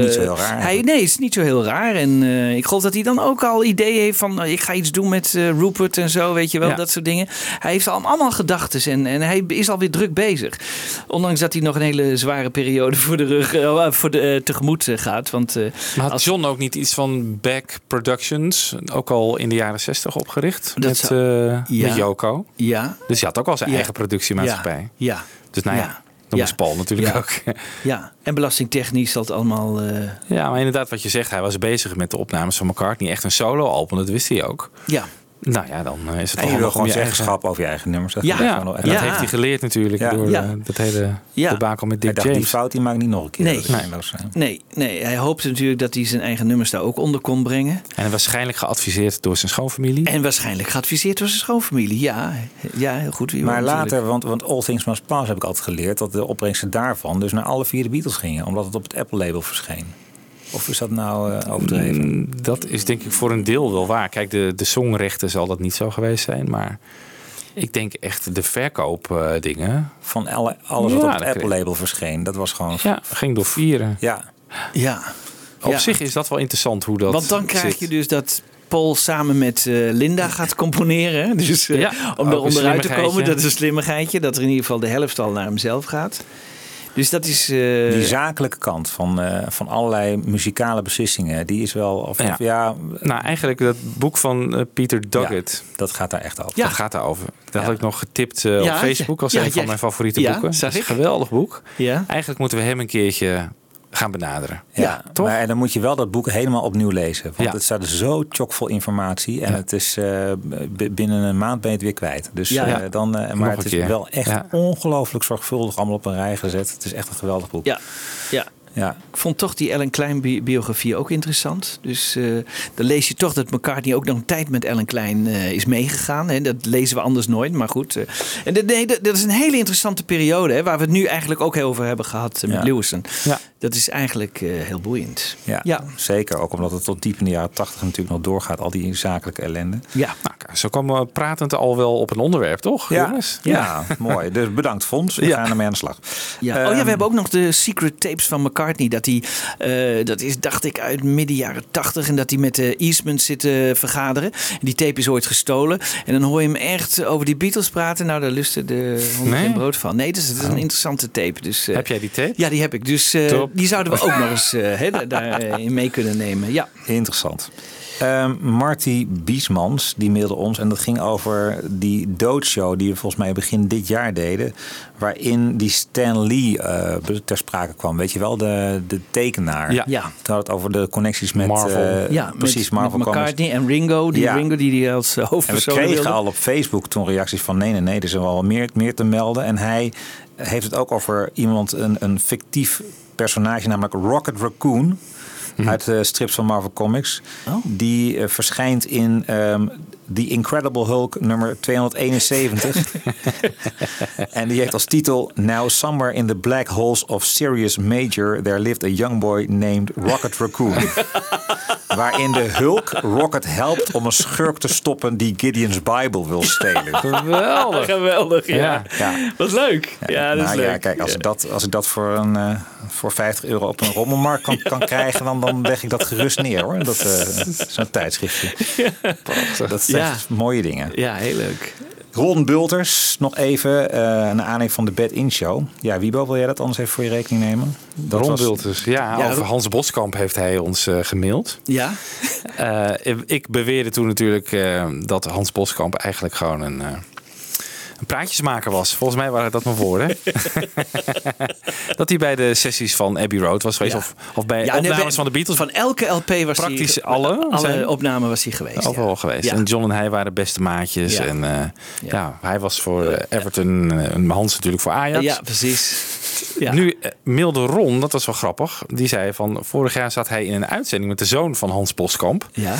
Niet zo heel raar Hij, nee, het is niet zo heel raar. En eh, ik geloof dat hij dan ook al ideeën heeft van. nou, ik ga iets doen met eh, Rupert en zo, weet je wel, Ja. dat soort dingen. Hij heeft al allemaal gedachten en, en hij is alweer druk bezig. Ondanks dat hij nog een hele zware periode voor de rug, eh, voor de, tegemoet gaat. Want, Maar had als- John ook niet iets van Back Productions, ook al in de jaren 60 opgericht? Dat met, zou- Ja. met Yoko. ja, Dus hij had ook al zijn eigen productiemaatschappij. ja, ja. Dus nou ja, Ja. Ja. Paul natuurlijk Ja. ook. Ja, en belastingtechnisch het allemaal. eh, Ja, maar inderdaad wat je zegt, hij was bezig met de opnames van McCartney. Echt een solo-album, dat wist hij ook. ja, Nou ja, dan eh, is het En toch je wil gewoon je eigen... zeggenschap over je eigen nummers. zeg Ja. maar. Ja, dat Ja. heeft hij geleerd natuurlijk Ja. door Ja. eh, dat hele Ja. debakel met Hij Dick dacht, die fout die maak ik niet nog een keer. Nee. Zijn. Nee, nee, hij hoopte natuurlijk dat hij zijn eigen nummers daar ook onder kon brengen. En waarschijnlijk geadviseerd door zijn schoonfamilie. En waarschijnlijk geadviseerd door zijn schoonfamilie. Ja, ja heel goed. Maar natuurlijk. later, want, want All Things Must Pass heb ik altijd geleerd... dat de opbrengsten daarvan dus naar alle vier de Beatles gingen. Omdat het op het Apple-label verscheen. Of is dat nou eh, overdreven? Mm, Dat is denk ik voor een deel wel waar. Kijk, de, de songrechten zal dat niet zo geweest zijn. Maar ik denk echt de verkoopdingen. Van alle, alles wat op het Apple-label verscheen. Dat was gewoon... ja, ging door vieren. Ja. Ja. Op Ja. zich is dat wel interessant hoe dat Want dan krijg zit. je dus dat Paul samen met eh, Linda gaat componeren. Dus eh, Ja, om er onderuit te komen, dat is een slimmigheidje. Dat er in ieder geval de helft al naar hemzelf gaat. Dus dat is... eh, Die zakelijke kant van, eh, van allerlei muzikale beslissingen, die is wel. Of, Ja. of ja, Nou, eigenlijk dat boek van eh, Peter Doggett. dat gaat daar echt over. Ja. Dat gaat daarover. Dat Ja. had ik nog getipt eh, Ja, op Facebook als ja, een van mijn favoriete Ja, boeken. Dat is een geweldig boek. ja. Eigenlijk moeten we hem een keertje gaan benaderen. Ja, toch? Maar dan moet je wel dat boek helemaal opnieuw lezen. Want Ja. het staat zo chockvol informatie. En Ja. het is eh, binnen een maand ben je het weer kwijt. Dus Ja. eh, Ja. dan, eh, maar het is keer. wel echt Ja. ongelooflijk zorgvuldig allemaal op een rij gezet. Het is echt een geweldig boek. Ja, ja. Ja. Ik vond toch die Ellen Klein bi- biografie ook interessant. Dus eh, dan lees je toch dat McCartney ook nog een tijd met Ellen Klein eh, is meegegaan. Hè. Dat lezen we anders nooit, maar goed. en dat, nee, dat, dat is een hele interessante periode, hè, waar we het nu eigenlijk ook heel over hebben gehad eh, met Ja. Lewison. Ja. Dat is eigenlijk eh, heel boeiend. Ja, Ja. zeker. Ook omdat het tot diep in de jaren tachtig natuurlijk nog doorgaat. Al die zakelijke ellende. Ja. Nou, zo komen we pratend al wel op een onderwerp, toch? jongens? ja. mooi. Dus bedankt Fons. We Ja. gaan ermee aan de slag. Ja. oh ja, Ehm, we hebben ook nog de secret tapes van McCartney. Dat hij, eh, dat is dacht ik uit midden jaren tachtig. En dat hij met de Eastman zit te vergaderen. En die tape is ooit gestolen. En dan hoor je hem echt over die Beatles praten. Nou, daar lusten de honden Nee? geen brood van. Nee, dus het is een interessante tape. Dus, eh, Heb jij die tape? Ja, die heb ik. Dus eh, Top. Die zouden we ook nog eens eh, hè, da- daarin mee kunnen nemen. Ja. Interessant. Ehm Marty Biesmans, die mailde ons en dat ging over die doodshow die we volgens mij begin dit jaar deden. Waarin die Stan Lee eh, ter sprake kwam. Weet je wel, de, de tekenaar. Ja. Ja. Toen had het over de connecties met Marvel. eh, Ja, precies, met, Marvel met Comics. McCartney en Ringo. Die Ja. Ringo die die als eh, En we hoofdpersoon kregen wilde. al op Facebook toen reacties van nee, nee, nee, er is wel meer, meer te melden. En hij heeft het ook over iemand, een, een fictief personage, namelijk Rocket Raccoon. Uit de strips van Marvel Comics. Oh. Die eh, verschijnt in ehm The Incredible Hulk nummer 271. en die heeft als titel Now somewhere in the black holes of Sirius Major there lived a young boy named Rocket Raccoon. Waarin de Hulk Rocket helpt om een schurk te stoppen die Gideon's Bible wil stelen. Geweldig. Geweldig, ja. Ja. Ja. Wat leuk. Ja, dat is nou leuk. ja, kijk, als ik dat, als ik dat voor, een, eh, voor 50 euro op een rommelmarkt kan, kan krijgen, dan, dan leg ik dat gerust neer hoor. Dat eh, zo'n tijdschriftje. Dat Ja. mooie dingen. Ja, heel leuk. Ron Bulters, nog even, eh naar aanleiding van de Bed In Show. Ja, Wiebo, wil jij dat anders even voor je rekening nemen? Dat Ron was- Bulters. Ja, Ja, over Hans Boskamp heeft hij ons eh, gemaild. Ja? Eh, ik beweerde toen natuurlijk eh, dat Hans Boskamp eigenlijk gewoon een, eh, een praatjesmaker was. Volgens mij waren dat mijn woorden. dat hij bij de sessies van Abbey Road was geweest. Ja. Of, of bij Ja, opnames van de Beatles. Van elke LP was Praktisch hij... alle Alle zijn- opnamen was hij geweest. Overal ja. geweest. En John en hij waren beste maatjes. En eh, ja. Hij was voor eh, Everton. eh, En Hans natuurlijk voor Ajax. Ja, precies. Nu mailde Ron, dat was wel grappig. Die zei van vorig jaar zat hij in een uitzending met de zoon van Hans Boskamp. Ja.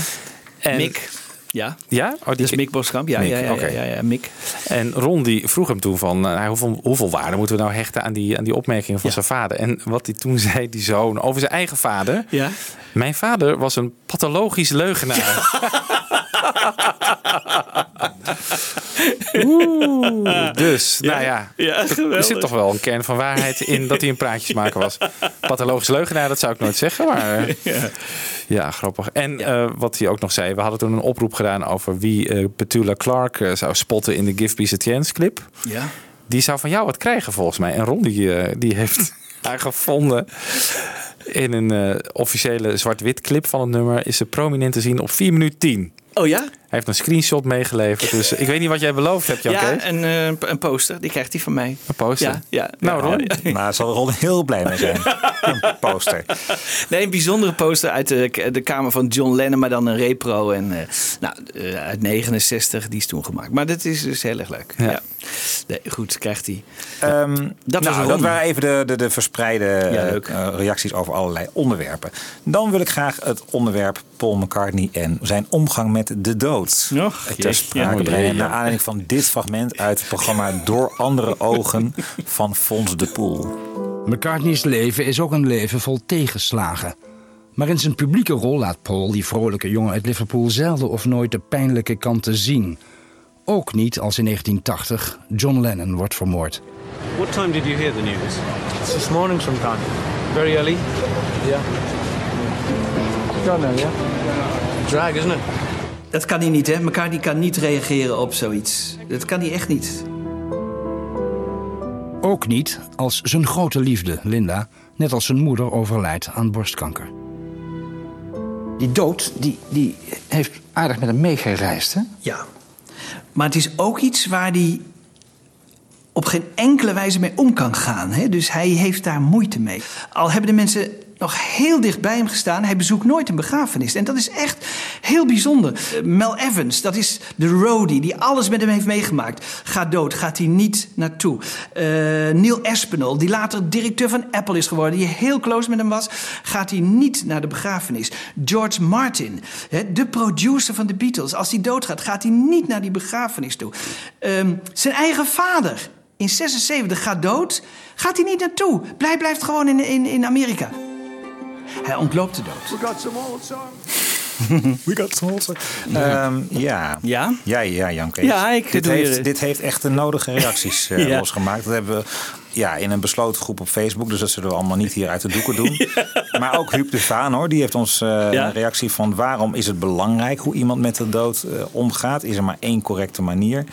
En, Mick. Ja. Ja? Oh, die is Mick Boskamp. Ja, Mick, ja, ja, oké. ja, ja, ja, Mick. En Ron die vroeg hem toen van eh, hoeveel, hoeveel waarde moeten we nou hechten aan die, aan die opmerkingen van zijn vader. En wat hij toen zei, die zoon, over zijn eigen vader. Ja. Mijn vader was een pathologisch leugenaar. Oeh, dus, nou ja. Ja, Er zit toch wel een kern van waarheid in dat hij een praatjesmaker was. Pathologisch leugenaar, dat zou ik nooit zeggen. Maar ja, ja grappig. En eh, wat hij ook nog zei, we hadden toen een oproep gedaan over wie eh Petula Clark eh, zou spotten in de Give Peace a Chance clip. Ja. Die zou van jou wat krijgen volgens mij. En Ron die, die heeft haar gevonden. In een officiële zwart-wit clip van het nummer is ze prominent te zien op 4 minuten 10. Oh ja? Hij heeft een screenshot meegeleverd. Dus ik weet niet wat jij beloofd hebt, Jan Ja, een, eh, een poster. Die krijgt hij van mij. Een poster. Ja, ja. Nou, Ron. ja, ja. Maar daar zal Ron heel blij mee zijn. Een poster. Nee, een bijzondere poster uit de, de kamer van John Lennon, maar dan een repro. En, eh, nou, eh, uit 69, die is toen gemaakt. Maar dat is dus heel erg leuk. Ja. Ja. Nee, goed, krijgt hij. Ehm, Dat was nou, Ron. dat waren even de, de, de verspreide reacties over allerlei onderwerpen. Dan wil ik graag het onderwerp Paul McCartney en zijn omgang met de dood Och, ter sprake Ja, brengen. jee, ja. Naar aanleiding van dit fragment uit het programma Door andere ogen van Fons de Poel. McCartney's leven is ook een leven vol tegenslagen. Maar in zijn publieke rol laat Paul, die vrolijke jongen uit Liverpool, zelden of nooit de pijnlijke kanten zien. Ook niet als in 1980 John Lennon wordt vermoord. What time did you hear the news? It's this morning sometime. Very early? Yeah. Don't know, yeah? Drag, isn't it? Dat kan hij niet, hè? McCartney kan niet reageren op zoiets. Dat kan hij echt niet. Ook niet als zijn grote liefde, Linda, net als zijn moeder, overlijdt aan borstkanker. Die dood, die, die heeft aardig met hem meegereisd, hè? Ja. Maar het is ook iets waar hij op geen enkele wijze mee om kan gaan. Hè? Dus hij heeft daar moeite mee. Al hebben de mensen nog heel dicht bij hem gestaan. Hij bezoekt nooit een begrafenis. En dat is echt heel bijzonder. Mel Evans, dat is de roadie die alles met hem heeft meegemaakt. Gaat dood, gaat hij niet naartoe. Eh, Neil Aspinall, die later directeur van Apple is geworden... die heel close met hem was, gaat hij niet naar de begrafenis. George Martin, de producer van de Beatles... als hij doodgaat, gaat hij niet naar die begrafenis toe. Ehm, zijn eigen vader, in 76, gaat dood... gaat hij niet naartoe. Blijf, blijft gewoon in, in, in Amerika. Hij ontloopt de dood. We got some old songs. We got some old Ehm, ja. Ja? Ja, ja, Jan Kees. Ja, ik dit, doe heeft, dit heeft echt de nodige reacties eh, Ja. losgemaakt. Dat hebben we ja, in een besloten groep op Facebook. Dus dat zullen we allemaal niet hier uit de doeken doen. Maar ook Huub de Vaan, hoor, die heeft ons eh, Ja. een reactie van... waarom is het belangrijk hoe iemand met de dood eh, omgaat? Is er maar één correcte manier?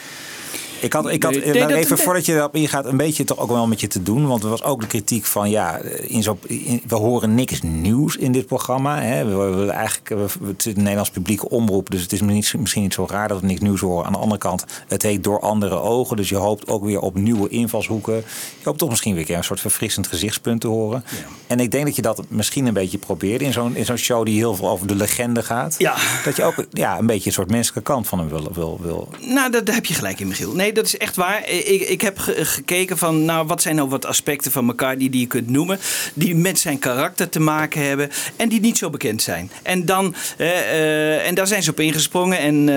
Ik had, ik had Nee, eh, nou, dat- even voordat je erop ingaat, een beetje toch ook wel met je te doen. Want er was ook de kritiek van, ja, in zo, in- we horen niks nieuws in dit programma. Hè. We, we, eigenlijk, we, het is een Nederlands publieke omroep, dus het is niet, misschien niet zo raar dat we niks nieuws horen. Aan de andere kant, het heet door andere ogen. Dus je hoopt ook weer op nieuwe invalshoeken. Je hoopt toch misschien weer een soort verfrissend gezichtspunt te horen. En ik denk dat je dat misschien een beetje probeert in zo'n in zo'n show die heel veel over de legende gaat. Ja. Dat je ook ja, een beetje een soort menselijke kant van hem wil, wil, wil Nou, dat, daar heb je gelijk in, Michiel. Nee, dat is echt waar. Ik, ik heb ge- gekeken van, nou, wat zijn nou wat aspecten van McCartney die je kunt noemen, die met zijn karakter te maken hebben en die niet zo bekend zijn. En dan, eh, eh, en daar zijn ze op ingesprongen. En,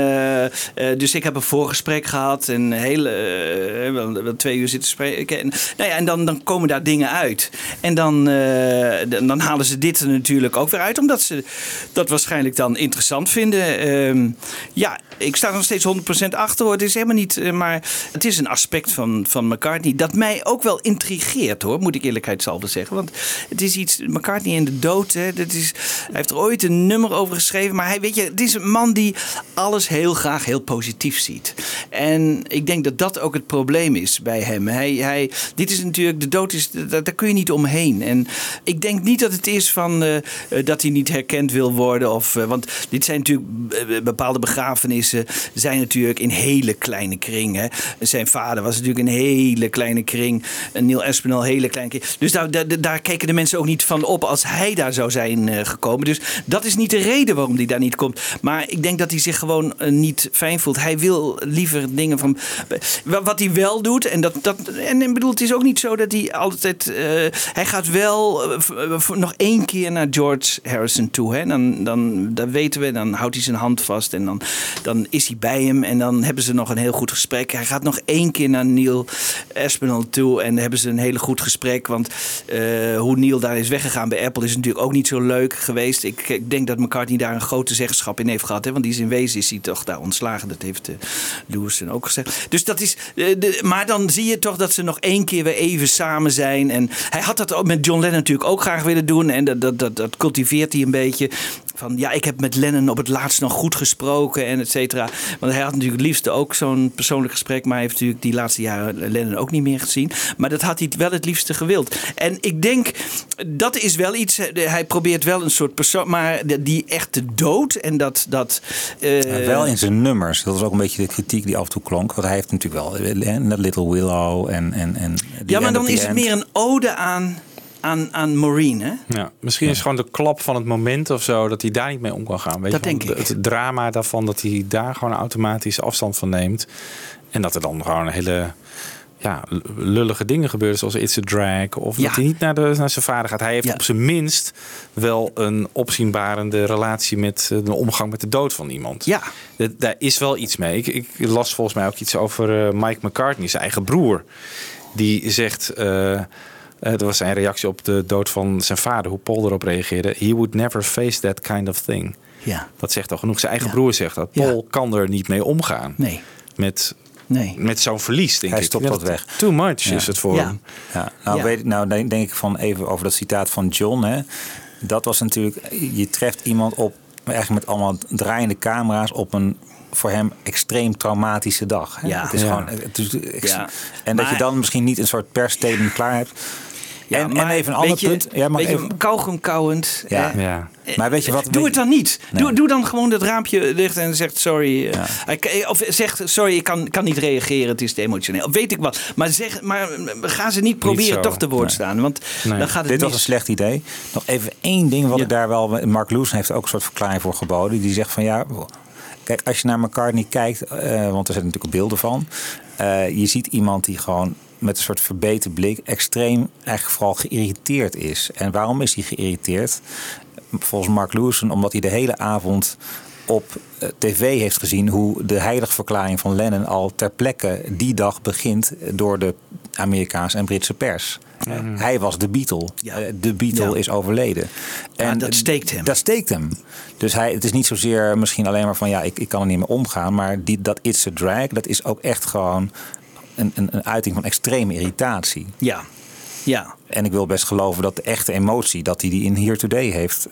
eh, dus ik heb een voorgesprek gehad en heel, eh, wel, wel twee uur zitten spreken. En, nou ja, en dan, dan komen daar dingen uit. En dan, dan dan halen ze dit er natuurlijk ook weer uit, omdat ze dat waarschijnlijk dan interessant vinden. Ehm, ja, ik sta er nog steeds 100% achter. Het is helemaal niet, maar het is een aspect van, van McCartney dat mij ook wel intrigeert hoor, moet ik eerlijkheidshalve zeggen. Want het is iets, McCartney in de dood, hè, dat is, hij heeft er ooit een nummer over geschreven, maar hij, weet je, het is een man die alles heel graag heel positief ziet. En ik denk dat dat ook het probleem is bij hem. Hij, hij, dit is natuurlijk, de dood is, daar, daar kun je niet omheen. En ik denk niet dat het is van eh, eh, dat hij niet herkend wil worden. Of, eh, want dit zijn natuurlijk bepaalde begrafenissen, zijn natuurlijk in hele kleine kringen. Zijn vader was natuurlijk een hele kleine kring. Neil Aspinall, een hele kleine kring. Dus daar, daar, keken de mensen ook niet van op als hij daar zou zijn eh, gekomen. Dus dat is niet de reden waarom hij daar niet komt. Maar ik denk dat hij zich gewoon eh, niet fijn voelt. Hij wil liever dingen van. Wa- Wat hij wel doet, en dat. dat en ik bedoel, het is ook niet zo dat hij altijd. eh, hij gaat wel eh, eh, nog één keer naar George Harrison toe. Hè? Dan, dan, dan weten we, dan houdt hij zijn hand vast en dan, dan is hij bij hem. En dan hebben ze nog een heel goed gesprek. Hij gaat nog één keer naar Neil Aspinall toe en hebben ze een hele goed gesprek. Want eh, hoe Neil daar is weggegaan bij Apple is natuurlijk ook niet zo leuk geweest. Ik, ik denk dat McCartney daar een grote zeggenschap in heeft gehad. Hè? Want die is in wezen is hij toch daar ontslagen. Dat heeft uh, Lewison ook gezegd. Dus dat is. eh, de, maar dan zie je toch dat ze nog één keer weer even samen zijn. En hij had dat ook met John Lennon natuurlijk ook graag willen doen. En dat, dat, dat, dat cultiveert hij een beetje. Van ja, ik heb met Lennon op het laatst nog goed gesproken en et cetera. Want hij had natuurlijk het liefste ook zo'n persoonlijk gesprek. Maar hij heeft natuurlijk die laatste jaren Lennon ook niet meer gezien. Maar dat had hij wel het liefste gewild. En ik denk, dat is wel iets. Hij probeert wel een soort persoon. Maar die echte dood en dat. dat uh, ja, wel in zijn nummers. Dat was ook een beetje de kritiek die af en toe klonk. Want hij heeft natuurlijk wel eh, Little Willow en. en, en ja, maar dan is het meer een ode aan aan, aan Maureen. Hè? Ja, misschien is gewoon de klap van het moment of zo dat hij daar niet mee om kan gaan. Weet dat je, denk ik. Het drama daarvan dat hij daar gewoon automatisch afstand van neemt. En dat er dan gewoon hele ja, lullige dingen gebeuren, zoals It's a Drag. Of ja. dat hij niet naar, de, naar zijn vader gaat. Hij heeft ja. op zijn minst wel een opzienbarende relatie met de omgang met de dood van iemand. Ja. Dat, daar is wel iets mee. Ik, ik, las volgens mij ook iets over uh, Mike McCartney, zijn eigen broer. Die zegt. Uh, Eh, dat was zijn reactie op de dood van zijn vader, hoe Paul erop reageerde. He would never face that kind of thing. Ja. Dat zegt al genoeg. Zijn eigen broer zegt dat. Paul kan er niet mee omgaan. Nee. Met, nee. met zo'n verlies, denk Hij ik. stopt Ja, dat weg. Too much Ja. is het voor Ja. hem. Ja, nou, Ja. Weet, nou denk, denk ik van even over dat citaat van John. Hè. Dat was natuurlijk, je treft iemand op, eigenlijk met allemaal draaiende camera's op een voor hem extreem traumatische dag. Hè. Ja. Het is Ja. gewoon, het is Ja. En dat je dan misschien niet een soort persstatement klaar hebt. Ja, en, en maar even een ander je- punt. Ja, mag je, even, kauwgom kauwend. Ja. eh, Ja. maar weet je wat? Doe het dan niet. Nee. Doe, doe dan gewoon dat raampje dicht en zegt sorry. eh, Of zegt sorry, ik kan, kan niet reageren, het is te emotioneel. Of weet ik wat. Maar, zeg, maar ga ze niet proberen toch te woord Nee. staan. Want Nee. dan gaat het Dit was een slecht idee. Nog even één ding wat Ja. ik daar wel... Mark Lewis heeft ook een soort verklaring voor geboden. Die zegt van ja... Kijk, als je naar McCartney kijkt... eh, want er zitten natuurlijk beelden van. eh, je ziet iemand die gewoon met een soort verbeten blik... extreem eigenlijk vooral geïrriteerd is. En waarom is hij geïrriteerd? Volgens Mark Lewis omdat hij de hele avond op eh, tv heeft gezien hoe de heiligverklaring van Lennon al ter plekke die dag begint door de Amerikaanse en Britse pers. Eh, Hij was de Beatle. Eh, De Beatle Ja. is overleden. Ja, dat steekt hem. Dat steekt hem. Dus hij, het is niet zozeer misschien alleen maar van ja, ik, ik kan er niet mee omgaan. Maar die, dat It's a Drag, dat is ook echt gewoon een, een, een uiting van extreme irritatie. Ja. Ja. En ik wil best geloven dat de echte emotie, dat hij die in Here Today heeft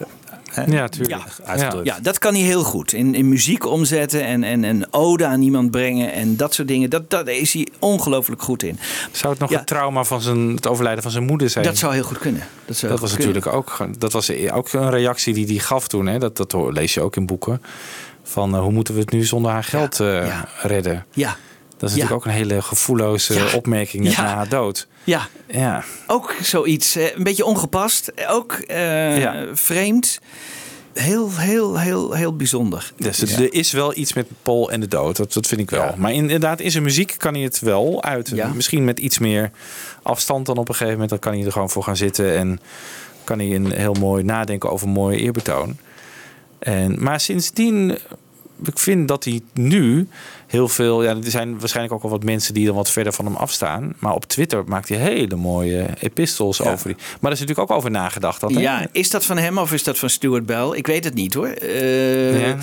eh, Ja, tuurlijk. uitgedrukt. Ja, dat kan hij heel goed. In, in muziek omzetten en, en een ode aan iemand brengen en dat soort dingen. Dat, dat is hij ongelooflijk goed in. Zou het nog Ja. het trauma van zijn, het overlijden van zijn moeder zijn? Dat zou heel goed kunnen. Dat, zou Dat was natuurlijk ook, dat was ook een reactie die hij gaf toen. Hè? Dat, dat lees je ook in boeken. Van eh, hoe moeten we het nu zonder haar geld eh, redden? Ja. Dat is Ja. natuurlijk ook een hele gevoelloze Ja. opmerking Ja. na haar dood. Ja. Ja. Ook zoiets, eh, een beetje ongepast, ook eh, Ja. vreemd. Heel, heel, heel, heel bijzonder. Dus er is wel iets met Paul en de dood. Dat, dat vind ik wel. Maar inderdaad, in zijn muziek kan hij het wel uiten. Ja. Misschien met iets meer afstand dan op een gegeven moment. Dan kan hij er gewoon voor gaan zitten. En kan hij een heel mooi nadenken over een mooie eerbetoon. En, maar sindsdien, ik vind dat hij nu heel veel... Ja, er zijn waarschijnlijk ook al wat mensen die dan wat verder van hem afstaan. Maar op Twitter maakt hij hele mooie epistels over die. Maar daar is natuurlijk ook over nagedacht. Dat, hè? Ja, is dat van hem of is dat van Stuart Bell? Ik weet het niet hoor. Eh, Ja.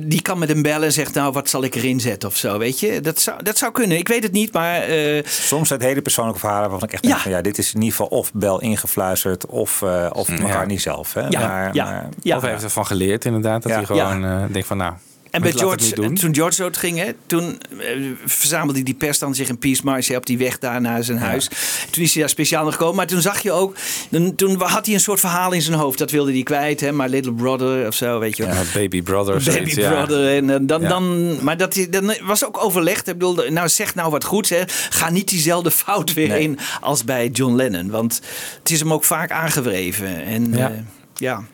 Die kan met hem bellen en zegt nou wat zal ik erin zetten of zo, weet je. Dat zou, dat zou kunnen. Ik weet het niet, maar... eh, Soms zijn het hele persoonlijke verhalen waarvan ik echt denk van ja, dit is in ieder geval of Bel ingefluisterd of, eh of McCartney zelf. Hè? Ja, maar, ja, maar- ja. Of hij heeft ervan geleerd inderdaad. Dat Ja. hij gewoon eh, denkt van nou... En bij George, toen George dood ging, hè, toen eh, verzamelde die pers dan zich een Peace March op die weg daar naar zijn huis. Toen is hij daar speciaal naar gekomen. Maar toen zag je ook, dan, toen had hij een soort verhaal in zijn hoofd. Dat wilde hij kwijt, hè, My Little Brother of zo, weet je wel. Ja, baby brother Baby zoiets, ja. Brother. En eh, dan, dan, maar dat, hij- dan was ook overlegd. Ik bedoel, nou zeg nou wat goeds. Hè. Ga niet diezelfde fout weer Nee. in als bij John Lennon. Want het is hem ook vaak aangewreven. En Ja. ja.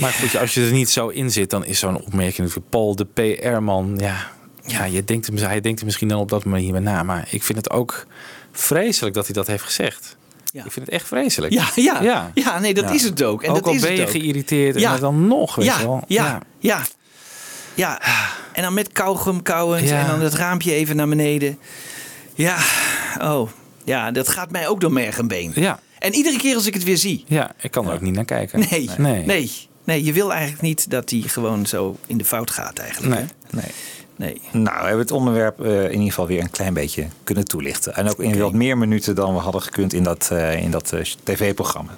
Maar goed, als je er niet zo in zit, dan is zo'n opmerking natuurlijk Paul de PR-man. Ja, ja. je denkt, hem- hij denkt er misschien dan op dat moment niet meer na. Maar ik vind het ook vreselijk dat hij dat heeft gezegd. Ik vind het echt vreselijk. Ja, ja. Ja, nee, dat is het ook. En ook dat al is ben je geïrriteerd Ja. en dan nog, weet ja, je wel. Ja, ja, ja. En dan met kauwgum kauwend Ja. en dan het raampje even naar beneden. Ja, oh. Ja, dat gaat mij ook door merg en been. Ja. En iedere keer als ik het weer zie. Ja, ik kan er ook niet naar kijken. Nee, nee. nee. nee. je wil eigenlijk niet dat hij gewoon zo in de fout gaat eigenlijk. Nee. hè? nee. Nee. Nou, we hebben het onderwerp eh, in ieder geval weer een klein beetje kunnen toelichten. En ook in wat meer minuten dan we hadden gekund in dat, eh, in dat eh, tv-programma.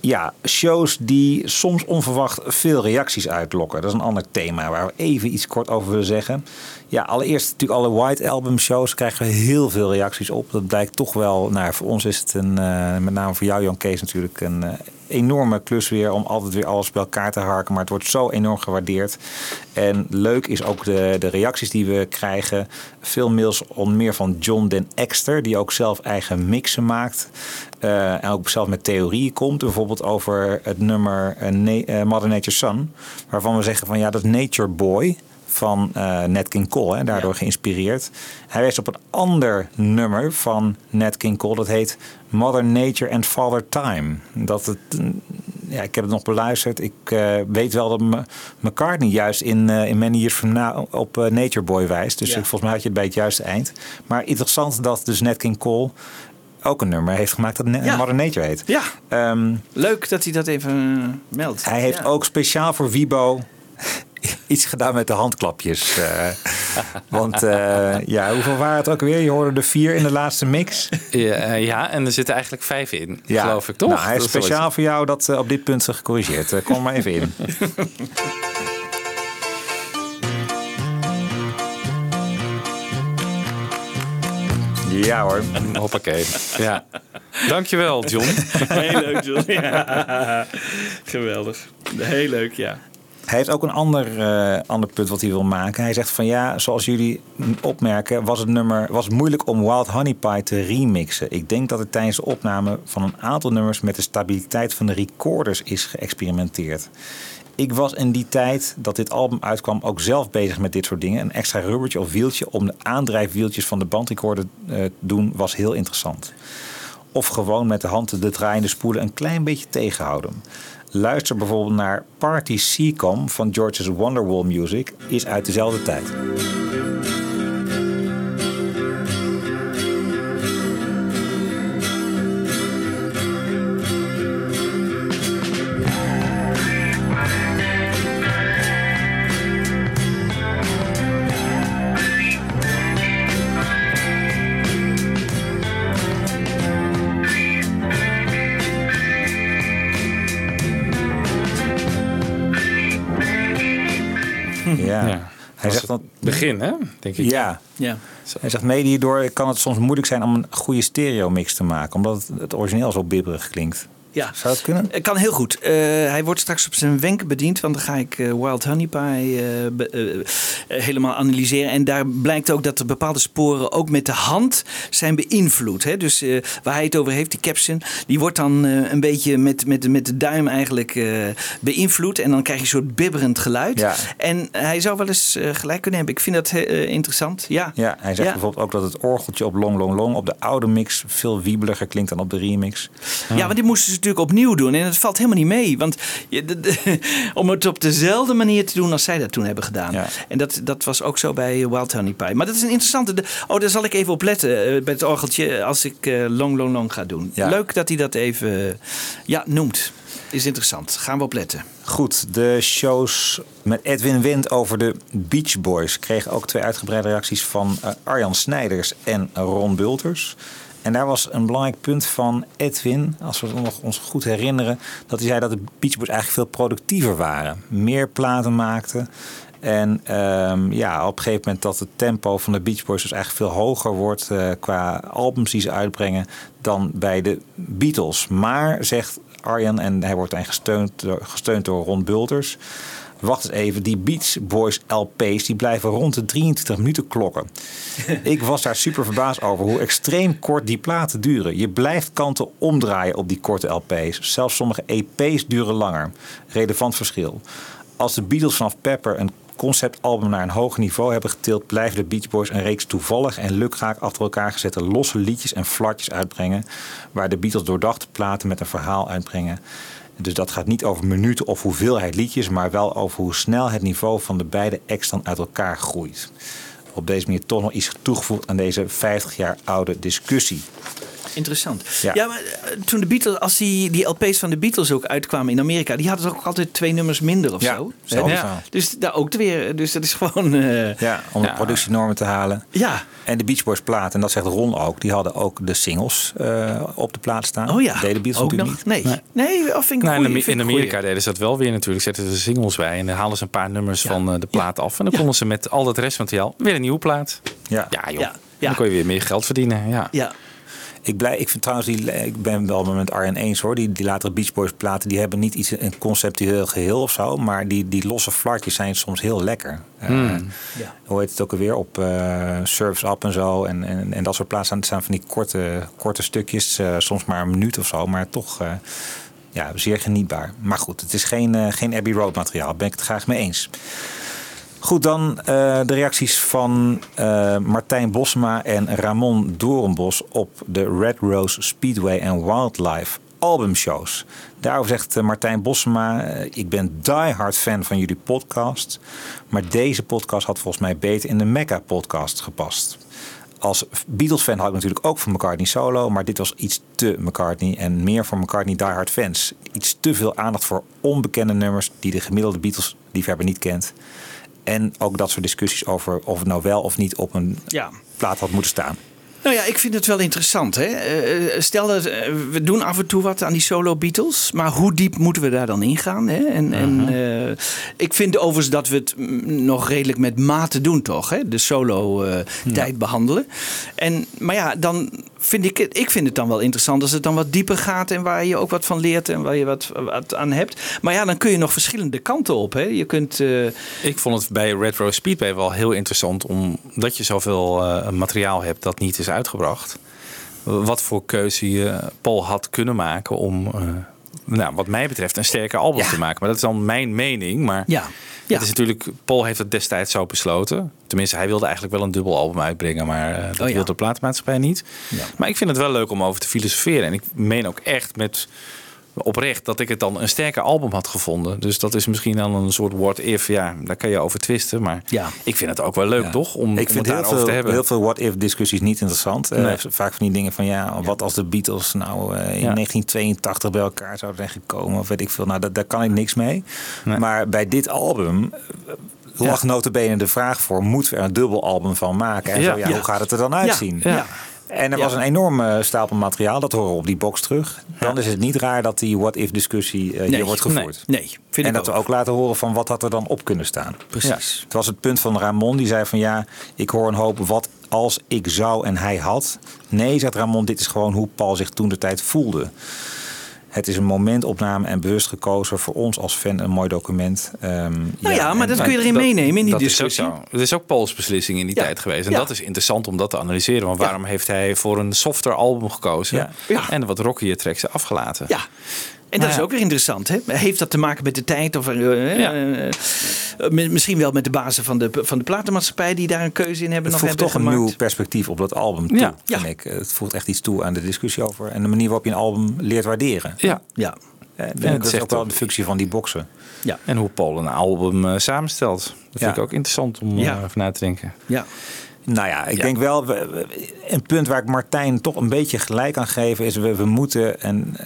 Ja, shows die soms onverwacht veel reacties uitlokken. Dat is een ander thema waar we even iets kort over willen zeggen. Ja, allereerst natuurlijk alle White Album shows krijgen we heel veel reacties op. Dat blijkt toch wel, nou voor ons is het een, eh, met name voor jou Jan Kees natuurlijk een eh, enorme klus weer om altijd weer alles bij elkaar te harken. Maar het wordt zo enorm gewaardeerd. En leuk is ook de, de reacties die we krijgen. Veel mails onder meer van John den Exter, die ook zelf eigen mixen maakt. Eh, en ook zelf met theorieën komt. Bijvoorbeeld over het nummer Mother Nature's Son. Waarvan we zeggen van ja, dat is Nature Boy van eh Nat King Cole. Hè, daardoor geïnspireerd. Hij wees op een ander nummer van Nat King Cole. Dat heet Mother Nature and Father Time. Dat het, mm, ja, ik heb het nog beluisterd. Ik eh, weet wel dat McCartney juist in, eh in Many Years From Now op Nature Boy wijst. Dus Ja. volgens mij had je het bij het juiste eind. Maar interessant dat dus Nat King Cole ook een nummer heeft gemaakt dat Ja. Mother Nature heet. Ja. Ehm, Leuk dat hij dat even meldt. hij heeft Ja. ook speciaal voor Wibo iets gedaan met de handklapjes. eh. want eh, ja, hoeveel waren het ook weer? Je hoorde er vier in de laatste mix. Ja, eh, ja, en er zitten eigenlijk vijf in, Ja, geloof ik toch? Nou, hij is speciaal voor jou dat op dit punt gecorrigeerd. Eh, kom maar even in. Ja hoor. Hoppakee. Ja. Dankjewel, John. Heel leuk, John. Ja. Geweldig. Heel leuk, ja. Hij heeft ook een ander, eh, ander punt wat hij wil maken. Hij zegt van ja, zoals jullie opmerken, was het nummer was het moeilijk om Wild Honey Pie te remixen. Ik denk dat er tijdens de opname van een aantal nummers met de stabiliteit van de recorders is geëxperimenteerd. Ik was in die tijd dat dit album uitkwam ook zelf bezig met dit soort dingen. Een extra rubbertje of wieltje om de aandrijfwieltjes van de bandrecorder eh, te doen was heel interessant. Of gewoon met de hand de draaiende spoelen een klein beetje tegenhouden. Luister bijvoorbeeld naar Party Seacom van George's Wonderwall Music, is uit dezelfde tijd. Begin, hè? Denk ik. Ja. Ja. Hij zegt mede hierdoor kan het soms moeilijk zijn om een goede stereo mix te maken, omdat het, het origineel zo bibberig klinkt. Ja. Zou het kunnen? Het kan heel goed. Eh, hij wordt straks op zijn wenk bediend, want dan ga ik eh, Wild Honey Pie eh, be- eh, eh, helemaal analyseren. En daar blijkt ook dat er bepaalde sporen ook met de hand zijn beïnvloed. Hè? Dus eh, waar hij het over heeft, die caption, die wordt dan eh, een beetje met, met, met de duim eigenlijk eh, beïnvloed. En dan krijg je een soort bibberend geluid. Ja. En hij zou wel eens eh, gelijk kunnen hebben. Ik vind dat eh, interessant. Ja. Ja, hij zegt Ja. bijvoorbeeld ook dat het orgeltje op Long Long Long op de oude mix veel wiebeliger klinkt dan op de remix. Ja, want die moesten ze natuurlijk opnieuw doen. En het valt helemaal niet mee. Want je, de- de- om het op dezelfde manier te doen als zij dat toen hebben gedaan. Ja. En dat, dat was ook zo bij Wild Honey Pie. Maar dat is een interessante... de- Oh, daar zal ik even op letten eh, bij het orgeltje als ik eh, Long Long Long ga doen. Ja. Leuk dat hij dat even eh, ja, noemt. Is interessant. Gaan we op letten. Goed, de shows met Edwin Wind over de Beach Boys kregen ook twee uitgebreide reacties van eh, Arjan Snijders en Ron Bulters. En daar was een belangrijk punt van Edwin, als we nog ons goed herinneren, dat hij zei dat de Beach Boys eigenlijk veel productiever waren. Meer platen maakten. En ehm, ja, op een gegeven moment dat het tempo van de Beach Boys dus eigenlijk veel hoger wordt eh, qua albums die ze uitbrengen dan bij de Beatles. Maar, zegt Arjan, en hij wordt daarin gesteund, gesteund door Ron Bulters. Wacht eens even, die Beach Boys LP's die blijven rond de 23 minuten klokken. Ik was daar super verbaasd over hoe extreem kort die platen duren. Je blijft kanten omdraaien op die korte LP's. Zelfs sommige EP's duren langer. Relevant verschil. Als de Beatles vanaf Pepper een conceptalbum naar een hoger niveau hebben getild, blijven de Beach Boys een reeks toevallig en lukraak achter elkaar gezette losse liedjes en flartjes uitbrengen, waar de Beatles doordachte platen met een verhaal uitbrengen. Dus dat gaat niet over minuten of hoeveelheid liedjes, maar wel over hoe snel het niveau van de beide acts dan uit elkaar groeit. Op deze manier toch nog iets toegevoegd aan deze 50 jaar oude discussie. Interessant. Ja. Ja, maar eh, toen de Beatles, als die, die LP's van de Beatles ook uitkwamen in Amerika, die hadden toch ook altijd twee nummers minder of Ja, zo? Ja. Dus daar ook weer. Dus dat is gewoon. eh, Ja, om de productienormen te halen. Ja. En de Beach Boys plaat, en dat zegt Ron ook, die hadden ook de singles eh, op de plaat staan. Oh ja, Deden Beatles ook natuurlijk nog? niet. Nee. Nee, of vind ik Nou, in, goeie, in vind ik een Amerika goeie. deden ze dat wel weer natuurlijk. Zetten ze singles bij en dan halen ze een paar nummers van eh, de plaat af. En dan konden ze met al dat restmateriaal weer een nieuwe plaat. Ja, Ja, joh. Ja, Dan kon je weer meer geld verdienen. Ja. Ja. Ik, blij, ik vind trouwens, die, ik ben wel met Arjen eens hoor. Die, die latere Beach Boys platen, die hebben niet iets, een conceptueel geheel of zo. Maar die, die losse flartjes zijn soms heel lekker. Eh, Hmm. Ja. hoe heet het ook alweer? Op eh Surf's Up en zo. En, en, en dat soort plaatsen staan, staan van die korte, korte stukjes. eh, soms maar een minuut of zo. Maar toch eh, ja, zeer genietbaar. Maar goed, het is geen, geen Abbey Road materiaal. Daar ben ik het graag mee eens. Goed, dan eh, de reacties van eh, Martijn Bosma en Ramon Doornbos op de Red Rose Speedway en Wildlife albumshows. Daarover zegt eh, Martijn Bosma, ik ben diehard fan van jullie podcast, maar deze podcast had volgens mij beter in de Mecca podcast gepast. als Beatles-fan had ik natuurlijk ook van McCartney solo. Maar dit was iets te McCartney. En meer voor McCartney diehard fans. Iets te veel aandacht voor onbekende nummers die de gemiddelde Beatles-liefhebber niet kent. En ook dat soort discussies over of het nou wel of niet op een Ja. plaat had moeten staan. Nou ja, ik vind het wel interessant. Hè? Eh, stel dat eh, we doen af en toe wat aan die solo Beatles, maar hoe diep moeten we daar dan ingaan? Hè? En, en eh, ik vind overigens dat we het nog redelijk met mate doen, toch? Hè? De solo eh, tijd behandelen. En, maar ja, dan vind ik het, ik vind het dan wel interessant als het dan wat dieper gaat en waar je ook wat van leert en waar je wat, wat aan hebt. Maar ja, dan kun je nog verschillende kanten op. Hè? Je kunt. eh, Ik vond het bij Retro Speedway wel heel interessant, omdat je zoveel eh, materiaal hebt dat niet is uitgebracht. Wat voor keuze je Paul had kunnen maken om, eh, nou, wat mij betreft, een sterker album te maken. Maar dat is dan mijn mening. Maar Ja. het is natuurlijk, Paul heeft het destijds zo besloten. Tenminste, hij wilde eigenlijk wel een dubbel album uitbrengen, maar eh, dat Oh ja. wilde de platenmaatschappij niet. Maar ik vind het wel leuk om over te filosoferen. En ik meen ook echt met oprecht dat ik het dan een sterker album had gevonden. Dus dat is misschien dan een soort what if. Ja, daar kan je over twisten. Maar Ja. ik vind het ook wel leuk, toch? Om, ik om vind het heel daarover veel, te hebben. heel veel what-if discussies niet interessant. Eh, Nee. vaak van die dingen van ja, wat als de Beatles nou eh, in 1982 bij elkaar zouden zijn gekomen of weet ik veel. Nou, dat, daar kan ik niks mee. Maar bij dit album eh, lag notabene de vraag voor, moeten we er een dubbel album van maken? En Ja. zo, ja, Ja. hoe gaat het er dan uitzien? En er Ja. was een enorme stapel materiaal, dat horen we op die box terug. Dan is het niet raar dat die what-if discussie eh, hier wordt gevoerd. Nee, nee vind en ik dat we ook laten horen van wat had er dan op kunnen staan. Precies. Het was het punt van Ramon, die zei van ja, ik hoor een hoop wat als ik zou en hij had. Nee, zegt Ramon, dit is gewoon hoe Paul zich toen de tijd voelde. Het is een momentopname en bewust gekozen voor ons als fan een mooi document. Ehm, Nou ja, maar dat kun je erin meenemen in die dat discussie. Is ook zo. Het is ook Pauls beslissing in die Ja. tijd geweest. En Ja. dat is interessant om dat te analyseren. Want waarom heeft hij voor een softer album gekozen? Ja. Ja. En wat rockier tracks afgelaten? Ja. En dat Nou is ja. ook weer interessant. Hè? Heeft dat te maken met de tijd? Of eh, Ja. eh, eh, misschien wel met de bazen van de, van de platenmaatschappij die daar een keuze in hebben Het nog voegt hebben toch een nieuw perspectief op dat album toe, Ja. vind ik. Het voegt echt iets toe aan de discussie over en de manier waarop je een album leert waarderen. Ja. Ja. Eh, het dat is zegt ook wel de functie van die boxen. Ja. En hoe Paul een album samenstelt. Dat vind Ja. ik ook interessant om Ja. over na te denken. Ja. Nou ja, ik Ja. denk wel, we- we- een punt waar ik Martijn toch een beetje gelijk aan geven is, we, we moeten en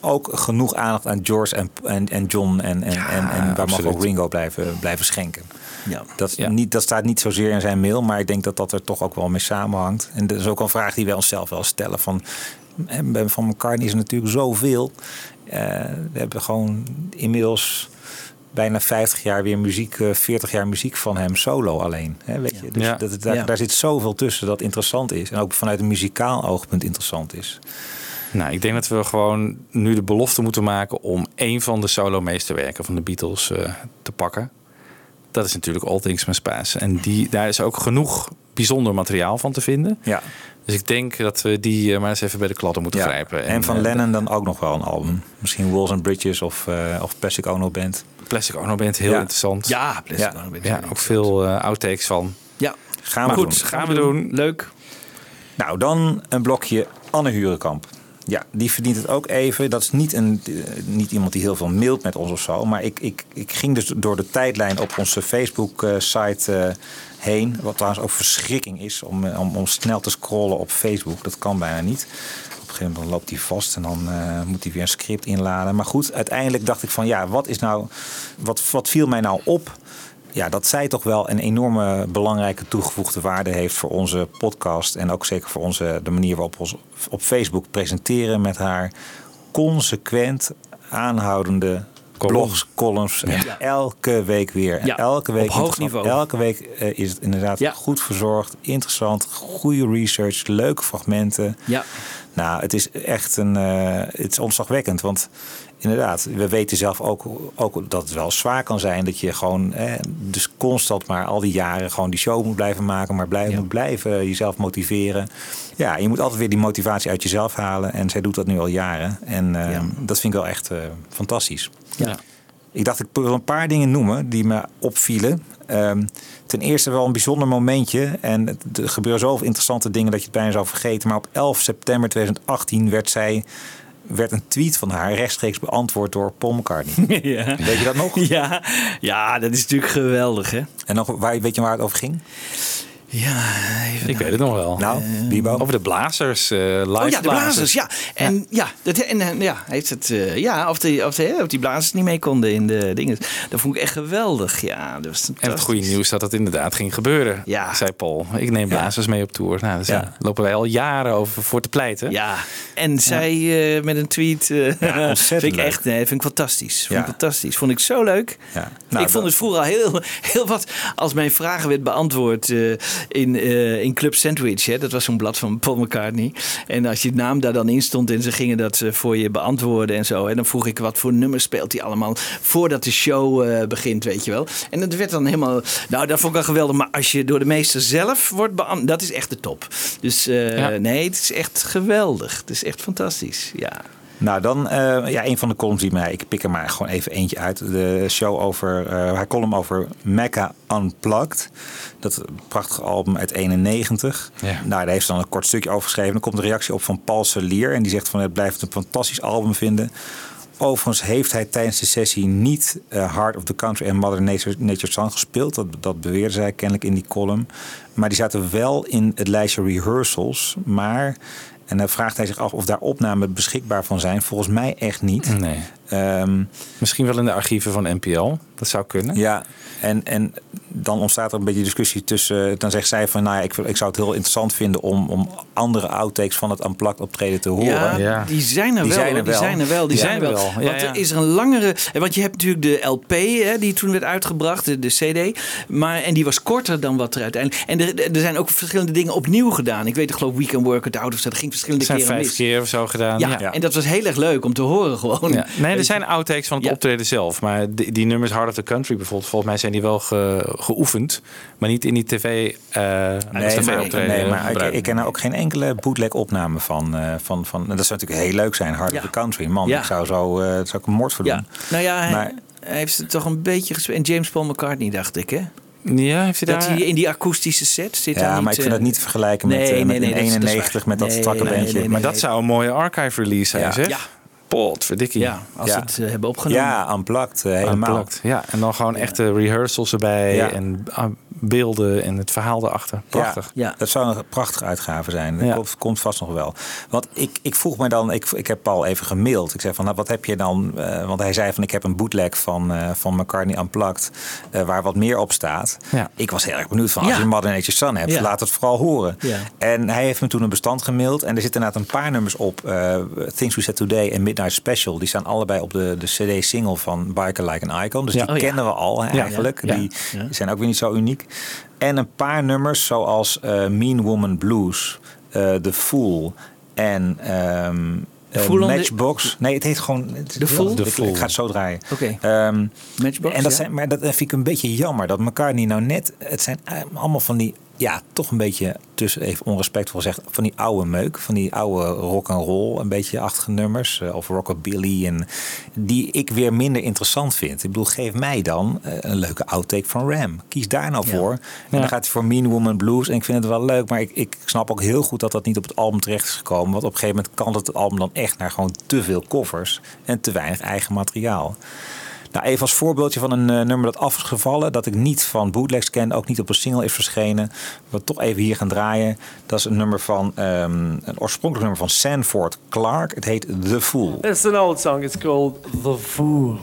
ook genoeg aandacht aan George en, en, en John en, en, en, en waar mag ook Ringo blijven, blijven schenken. Ja. Dat, Ja. niet, dat staat niet zozeer in zijn mail, maar ik denk dat dat er toch ook wel mee samenhangt. En dat is ook een vraag die wij onszelf wel stellen. Van, eh, van McCartney is er natuurlijk zoveel. Eh, we hebben gewoon inmiddels bijna 50 jaar weer muziek, eh, 40 jaar muziek van hem solo alleen. Hè, weet je? Dus Ja. dat, daar, Ja. daar zit zoveel tussen dat interessant is. En ook vanuit een muzikaal oogpunt interessant is. Nou, ik denk dat we gewoon nu de belofte moeten maken om één van de solo meesterwerken van de Beatles eh, te pakken. Dat is natuurlijk All Things Must Pass. En die, daar is ook genoeg bijzonder materiaal van te vinden. Ja. Dus ik denk dat we die eh, maar eens even bij de kladden moeten Ja. grijpen. En, van eh, Lennon dan ook nog wel een album. Misschien Walls and Bridges of, of Plastic Ono Band. Plastic Ono Band, heel Ja. interessant. Ja, Plastic Ja. Ono Band. Ja, ook veel outtakes van. Ja. Gaan we Maar doen. goed, gaan we doen. Leuk. Nou, dan een blokje Anne Hurenkamp. Ja, die verdient het ook even. Dat is niet, een, eh, niet iemand die heel veel mailt met ons of zo. Maar ik, ik, ik ging dus door de tijdlijn op onze Facebook-site heen. Wat trouwens ook verschrikking is om, eh, om, snel te scrollen op Facebook. Dat kan bijna niet. Op een gegeven moment loopt hij vast en dan eh, moet hij weer een script inladen. Maar goed, uiteindelijk dacht ik van ja, wat is nou. Wat, wat viel mij nou op? Ja, dat zij toch wel een enorme belangrijke toegevoegde waarde heeft voor onze podcast. En ook zeker voor onze, de manier waarop we ons op Facebook presenteren met haar consequent aanhoudende blogs, columns. En elke week weer. En Ja, elke week op hoog niveau. Elke week eh, is het inderdaad Ja. goed verzorgd, interessant, goede research, leuke fragmenten. Ja. Nou, het is echt een, eh, het is ontzagwekkend. Want inderdaad, we weten zelf ook, ook dat het wel zwaar kan zijn. Dat je gewoon, eh, dus constant maar al die jaren gewoon die show moet blijven maken. Maar blijven, Ja. moet blijven jezelf motiveren. Ja, je moet altijd weer die motivatie uit jezelf halen. En zij doet dat nu al jaren. En eh, Ja. dat vind ik wel echt eh, fantastisch. Ja. Ik dacht, ik wil een paar dingen noemen die me opvielen. Ehm, ten eerste wel een bijzonder momentje. En er gebeuren zoveel interessante dingen dat je het bijna zou vergeten. Maar op 11 september 2018 werd zij werd een tweet van haar rechtstreeks beantwoord door Paul McCartney. ja. Weet je dat nog? Ja. ja, dat is natuurlijk geweldig, hè? En nog, waar, weet je waar het over ging? Ja, Ik weet het nog wel. Nou, Bibo? Over de blazers. eh live Oh ja, de blazers, ja. En ja, dat, en, en, ja, heeft het, eh, ja of, die, of, die, of die blazers niet mee konden in de dingen. Dat vond ik echt geweldig. Ja, dat was En het goede nieuws dat dat inderdaad ging gebeuren, Ja. zei Paul. Ik neem blazers mee op tour. Nou, daar Ja. lopen wij al jaren over voor te pleiten. Ja, en zij eh, met een tweet. eh ontzettend vind ik echt nee, vind ik fantastisch. Vond ik fantastisch. Vond ik zo leuk. Ja. Nou, ik vond het vroeger al heel, heel wat als mijn vragen werd beantwoord eh, in, eh, in Club Sandwich. Hè. Dat was zo'n blad van Paul McCartney. En als je naam daar dan in stond en ze gingen dat eh, voor je beantwoorden en zo. En dan vroeg ik wat voor nummers speelt hij allemaal voordat de show eh, begint, weet je wel. En dat werd dan helemaal. Nou, dat vond ik wel geweldig. Maar als je door de meester zelf wordt beantwoord, dat is echt de top. Dus Ja. nee, het is echt geweldig. Het is echt fantastisch. Ja. Nou, dan eh, ja, een van de columns die mij... Ik pik er maar gewoon even eentje uit. De show over... eh haar column over Mecca Unplugged. Dat prachtige album uit 91. Ja. Nou, daar heeft ze dan een kort stukje over geschreven. Dan komt een reactie op van Paul Salier. En die zegt van het blijft een fantastisch album vinden. Overigens heeft hij tijdens de sessie niet eh, Heart of the Country en Mother Nature, Nature Song gespeeld. Dat, dat beweerde zij kennelijk in die column. Maar die zaten wel in het lijstje rehearsals. Maar, en dan vraagt hij zich af of daar opnamen beschikbaar van zijn. Volgens mij echt niet. Nee. Ehm, Misschien wel in de archieven van NPL. Dat zou kunnen. ja, en, en dan ontstaat er een beetje discussie tussen. Dan zegt zij van, nou ja, ik, ik zou het heel interessant vinden om, om andere outtakes van het unplugged optreden te horen. Ja, Ja. die zijn er Die wel. zijn er. Die wel. zijn er wel. Die, zijn er wel. wel. Ja, Want ja. er is er een langere. Want je hebt natuurlijk de LP hè, die toen werd uitgebracht, de, de CD. Maar, en die was korter dan wat er uiteindelijk. En er, er zijn ook verschillende dingen opnieuw gedaan. Ik weet, ik geloof We Can Work It Out of zo. Dat ging verschillende Er zijn keren vijf mis. keer of zo gedaan. Ja, Ja. en dat was heel erg leuk om te horen gewoon. Ja. Nee, er zijn outtakes van het Ja. optreden zelf. Maar die, die nummers Heart of the Country bijvoorbeeld, volgens mij zijn die wel ge- geoefend. Maar niet in die tv, eh Nee, tv maar, optreden. nee, maar ik, ik ken nou ook geen enkele bootleg opname van. eh, van, van en dat zou natuurlijk heel leuk zijn, Heart Ja. of the Country. Man, Ja. ik zou zo eh, daar zou ik een moord voor doen. Ja, nou ja, hij, Maar- hij heeft het toch een beetje gespeeld. En James Paul McCartney, dacht ik, hè? Ja, heeft hij Dat daar... hij in die akoestische set zit. Ja, maar niet, ik vind dat niet te vergelijken met, nee, eh, met nee, nee, in dat is- dat is 91 waar. met dat Nee, strakke nee, bandje. nee, nee, maar dat zou een mooie archive release zijn, Ja. zeg. Ja. Potverdikkie. Ja, als Ja. ze het eh, hebben opgenomen. Ja, unplugged, eh, helemaal. Unplugged. Ja, en dan gewoon echte rehearsals erbij en ah, beelden en het verhaal erachter. Prachtig. Ja. Dat zou een prachtige uitgave zijn. Dat Ja. komt, komt vast nog wel. Want ik, ik vroeg me dan, ik, ik heb Paul even gemaild. Ik zei van, nou, wat heb je dan? eh, want hij zei van, ik heb een bootleg van, eh, van McCartney Unplugged. eh, waar wat meer op staat. Ja. Ik was heel erg benieuwd van, als Ja. je Mother Nature's Son hebt, Ja. laat het vooral horen. Ja. En hij heeft me toen een bestand gemaild. En er zitten inderdaad een paar nummers op. eh, Things We Said Today en Midnight Special. Die staan allebei op de, de CD-single van Biker Like an Icon. Dus Ja. die Oh, ja. kennen we al hè, Ja. eigenlijk. Ja. Die Ja. zijn ook weer niet zo uniek. En een paar nummers zoals eh, Mean Woman Blues, eh The Fool en ehm, eh, Matchbox. Nee, het heet gewoon... Het The Fool? Ik- The Ik, Fool. ga het zo draaien. Oké. Ehm, Matchbox, en dat ja. zijn, maar dat vind ik een beetje jammer. Dat McCartney nou net... Het zijn allemaal van die... Ja, toch een beetje, tussen even onrespectvol gezegd... van die oude meuk. Van die oude rock and roll. Een beetje achtige nummers. eh, of rockabilly. En die ik weer minder interessant vind. Ik bedoel, geef mij dan eh, een leuke outtake van Ram. Kies daar nou voor. En Ja. dan gaat hij voor Mean Woman Blues. En ik vind het wel leuk. Maar ik, ik snap ook heel goed dat dat niet op het album terecht is gekomen. Want op een gegeven moment kan het album dan echt naar gewoon te veel covers. En te weinig eigen materiaal. Nou, even als voorbeeldje van een eh, nummer dat af is gevallen. Dat ik niet van bootlegs ken. Ook niet op een single is verschenen. Wat toch even hier gaan draaien. Dat is een nummer van... ehm, een oorspronkelijk nummer van Sanford Clark. Het heet The Fool. It's an old song. It's called The Fool.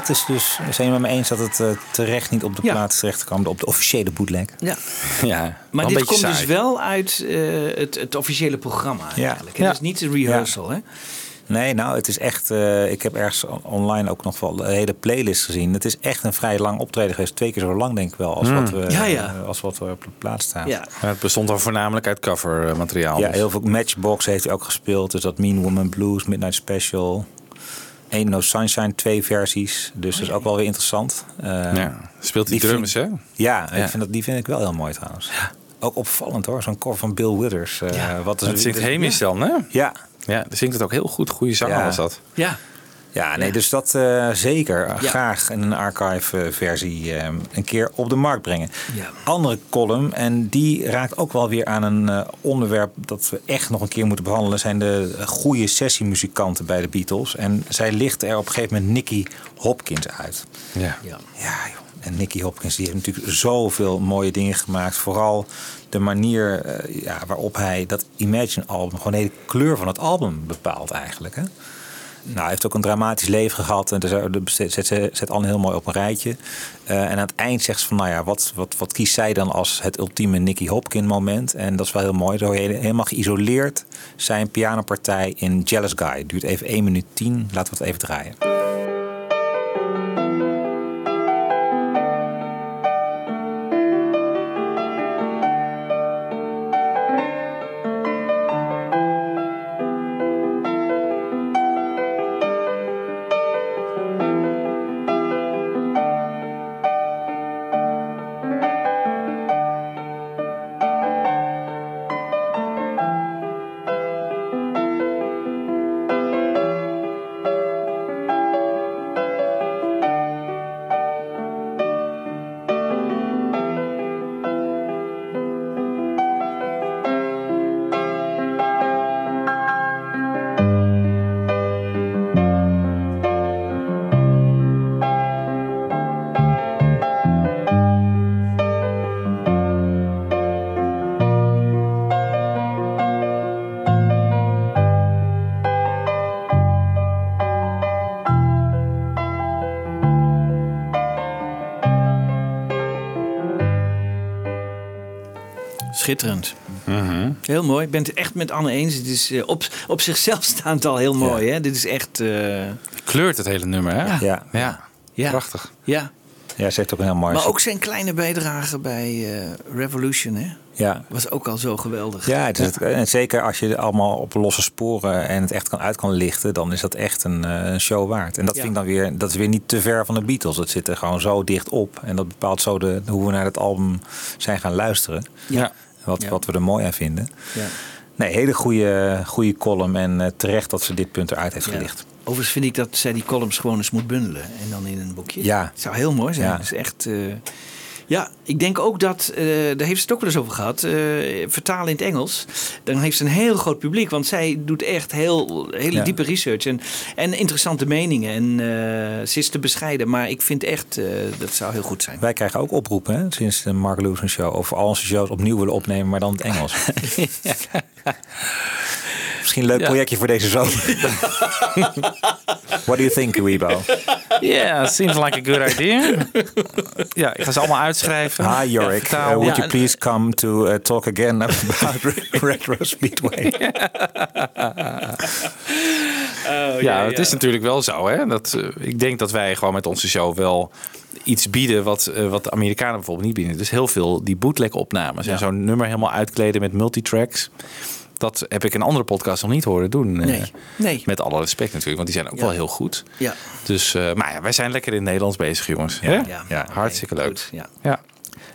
Dat is dus. Zijn jullie met me eens dat het eh, terecht niet op de Ja. plaats terecht kwam, op de officiële bootleg? Ja. Ja, Maar dit komt dus wel uit eh, het, het officiële programma eigenlijk. Het is niet de rehearsal, hè? Nee, nou, het is echt. eh, ik heb ergens on- online ook nog wel een hele playlist gezien. Het is echt een vrij lang optreden geweest. Twee keer zo lang, denk ik wel, als, Mm. wat, we, Ja, ja. als wat we op de plaats staan. Ja. Ja, het bestond al voornamelijk uit covermateriaal. Ja, dus. heel veel Matchbox heeft hij ook gespeeld. Dus dat Mean Woman Blues, Midnight Special. Ain't No Sunshine, twee versies. Dus dat is ook wel weer interessant. Eh, Ja, speelt die die drums, vind- hè? Ja, Ja. Ik vind dat, die vind ik wel heel mooi trouwens. Ook opvallend hoor, zo'n cover van Bill Withers. eh, Ja. wat is Het zingt dus- Hamish dan, hè? Ja. Ja, dan zingt het ook heel goed. Goede zanger Ja. was dat. Ja. Ja, nee, dus dat eh, zeker. Ja. Graag in een archive-versie eh, een keer op de markt brengen. Ja. Andere column, en die raakt ook wel weer aan een eh, onderwerp dat we echt nog een keer moeten behandelen, zijn de goede sessiemuzikanten bij de Beatles. En zij lichten er op een gegeven moment Nicky Hopkins uit. Ja. Ja. Ja, joh. En Nicky Hopkins die heeft natuurlijk zoveel mooie dingen gemaakt. Vooral de manier eh, ja, waarop hij dat Imagine-album, gewoon de hele kleur van het album bepaalt eigenlijk. Hè? Nou, hij heeft ook een dramatisch leven gehad. En dus, eh, zet, zet, zet Anne heel mooi op een rijtje. Eh, en aan het eind zegt ze van, nou ja, wat, wat, wat kiest zij dan als het ultieme Nicky Hopkins moment? En dat is wel heel mooi. Zo helemaal geïsoleerd zijn pianopartij in Jealous Guy. Duurt even 1 minuut 10. Laten we het even draaien. Schitterend. Heel mooi. Ik ben het echt met Anne eens. Het is eh, op, op zichzelf staand al heel mooi. Hè? Dit is echt... eh, Kleurt het hele nummer, hè? Ja. Ja. ja. Prachtig. Ja. Ja, ze heeft ook een heel mooi... Maar ook zijn kleine bijdrage bij eh, Revolution, hè? Ja. Was ook al zo geweldig. Ja, het is het- en zeker als je allemaal op losse sporen en het echt kan uit kan lichten, dan is dat echt een, eh, een show waard. En dat Ja. vind ik dan weer, dat is weer niet te ver van de Beatles. Het zit er gewoon zo dicht op en dat bepaalt zo de, hoe we naar het album zijn gaan luisteren. Ja. Wat, Ja. wat we er mooi aan vinden. Ja. Nee, hele goede, goede column en eh, terecht dat ze dit punt eruit heeft gelicht. Overigens vind ik dat zij die columns gewoon eens moet bundelen. En dan in een boekje. Ja. Het zou heel mooi zijn. Het is echt... eh, ja, ik denk ook dat, eh, daar heeft ze het ook wel eens over gehad, eh, vertalen in het Engels. Dan heeft ze een heel groot publiek, want zij doet echt heel, hele Ja. diepe research en, en interessante meningen. En eh, ze is te bescheiden, maar ik vind echt, dat zou heel goed zijn. Wij krijgen ook oproepen hè, sinds de Mark Lewis show over al onze shows opnieuw willen opnemen, maar dan in het Engels. Misschien een leuk Ja. projectje voor deze zomer. What do you think, Weibo? Yeah, seems like a good idea. ja, ik ga ze allemaal uitschrijven. Hi, Yorick. Uh, would Ja, you please come to uh, talk again about Retro Speedway? ja, het is natuurlijk wel zo. Hè? Dat, eh, ik denk dat wij gewoon met onze show wel iets bieden wat, eh, wat de Amerikanen bijvoorbeeld niet bieden. Dus heel veel die bootleg opnames. En zo'n nummer helemaal uitkleden met multitracks. Dat heb ik in andere podcasts nog niet horen doen. eh, Nee, nee. Met alle respect natuurlijk, want die zijn ook Ja. wel heel goed. Ja. Dus, eh, maar ja, wij zijn lekker in het Nederlands bezig, jongens. Hè? Ja. Ja. Hartstikke leuk. Goed, ja. Ja.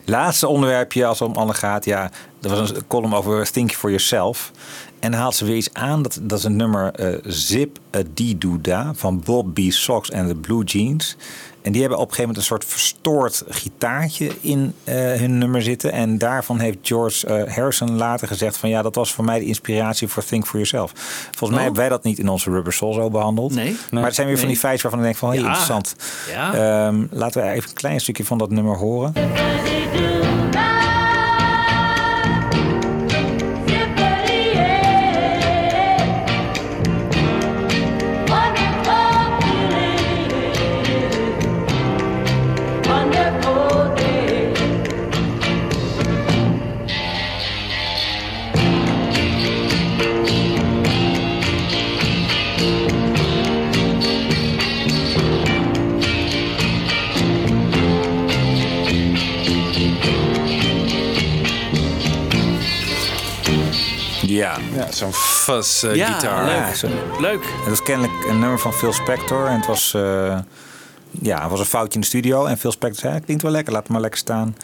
Laatste onderwerpje als het om Anne gaat. Ja, er was een column over Think for Yourself. En haalt ze weer iets aan. Dat, dat is een nummer eh, Zip a Dee Doo Da van Bob B. Sox en de Blue Jeans. En die hebben op een gegeven moment een soort verstoord gitaartje in eh, hun nummer zitten. En daarvan heeft George eh, Harrison later gezegd van ja, dat was voor mij de inspiratie voor Think for Yourself. Volgens mij Oh. hebben wij dat niet in onze Rubber Soul zo behandeld. Nee. Maar het zijn weer van die Nee. feitjes waarvan ik denk van hey, Ja. interessant. Ja. Ehm, laten we even een klein stukje van dat nummer horen. Ja. Ja, zo'n fuzz eh, Ja, gitaar. leuk. Ja, zo- Leuk. Het was kennelijk een nummer van Phil Spector. En het was, eh, ja, het was een foutje in de studio. En Phil Spector zei, "Ja, klinkt wel lekker, laat het maar lekker staan.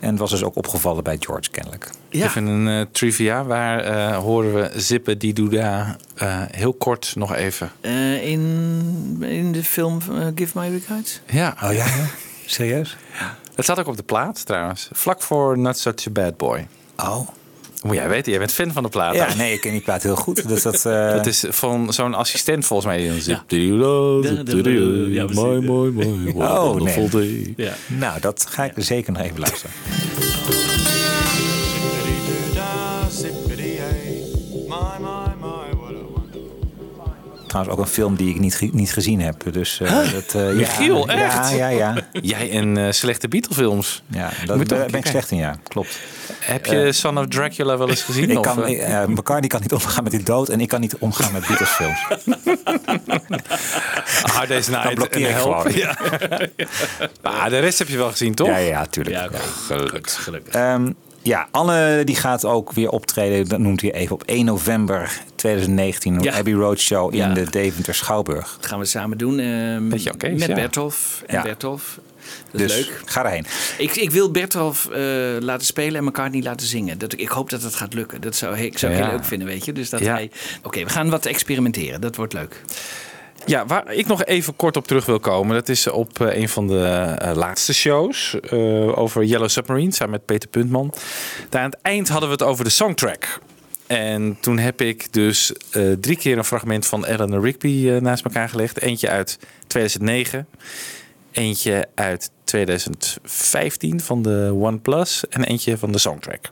En het was dus ook opgevallen bij George kennelijk. Ja. Even een eh, trivia. Waar eh, horen we Zippen die Douda eh, heel kort nog even? Eh, in, in de film Give My Regards? Ja. Oh ja, ja? serieus? Het staat ook op de plaat trouwens. Vlak voor Not Such a Bad Boy. Oh. Moet jij weten, jij bent fan van de plaat. Ja, nee, ik ken die plaat heel goed. Dus dat, eh, Dat is van zo'n assistent volgens mij. Die Ja. Mooi, mooi, mooi. Oh, wonderful nee. day. Ja. Nou, dat ga ik zeker nog even luisteren. Trouwens ook een film die ik niet, niet gezien heb. Dus, eh, dat, eh, Michiel, ja, echt? Ja, ja, ja. Jij en eh, slechte Beatle-films. ja daar ben ik slecht in, ja. Klopt. Heb je Son of Dracula wel eens gezien? Ik kan, McCartney kan niet omgaan met die dood en ik kan niet omgaan met Beatles-films. Hard Day's Night blokkeer en ik Help. gewoon. Ja. maar de rest heb je wel gezien, toch? Ja, ja, tuurlijk. Ja, gelukkig. gelukkig. Ehm, ja, Anne die gaat ook weer optreden, dat noemt hij even, op 1 november 2019 op Ja. Abbey Road Show in Ja. de Deventer Schouwburg. Dat gaan we samen doen. ehm, Beetje orkest, met ja. Bertolf en Ja. Bertolf. Dat is Dus leuk. ga erheen. Ik, ik wil Bertolf eh, laten spelen en elkaar niet laten zingen. Dat, ik hoop dat het gaat lukken. Dat zou ik zou heel leuk vinden, weet je. Dus dat Ja. wij... Oké, we gaan wat experimenteren. Dat wordt leuk. Ja, waar ik nog even kort op terug wil komen, dat is op eh, een van de eh, laatste shows eh, over Yellow Submarine, samen met Peter Puntman. Daar aan het eind hadden we het over de songtrack. En toen heb ik dus drie keer een fragment van Eleanor Rigby naast elkaar gelegd. Eentje uit 2009, eentje uit 2015 van de OnePlus en eentje van de soundtrack.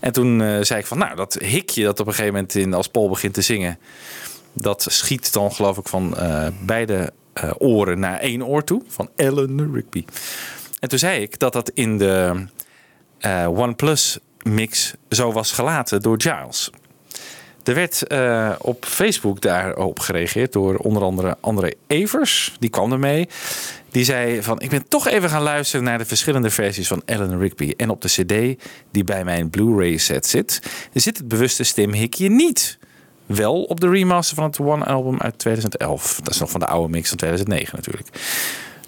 En toen zei ik van, nou, dat hikje dat op een gegeven moment in, als Paul begint te zingen, dat schiet dan geloof ik van eh, beide eh, oren naar één oor toe. Van Eleanor Rigby. En toen zei ik dat dat in de eh, OnePlus remix zo was gelaten door Giles. Er werd op Facebook daarop gereageerd door onder andere André Evers. Die kwam ermee. Die zei van, ik ben toch even gaan luisteren naar de verschillende versies van Eleanor Rigby. En op de cd die bij mijn Blu-ray set zit, zit het bewuste stemhikje niet. Wel op de remaster van het One album uit 2011. Dat is nog van de oude mix van 2009 natuurlijk.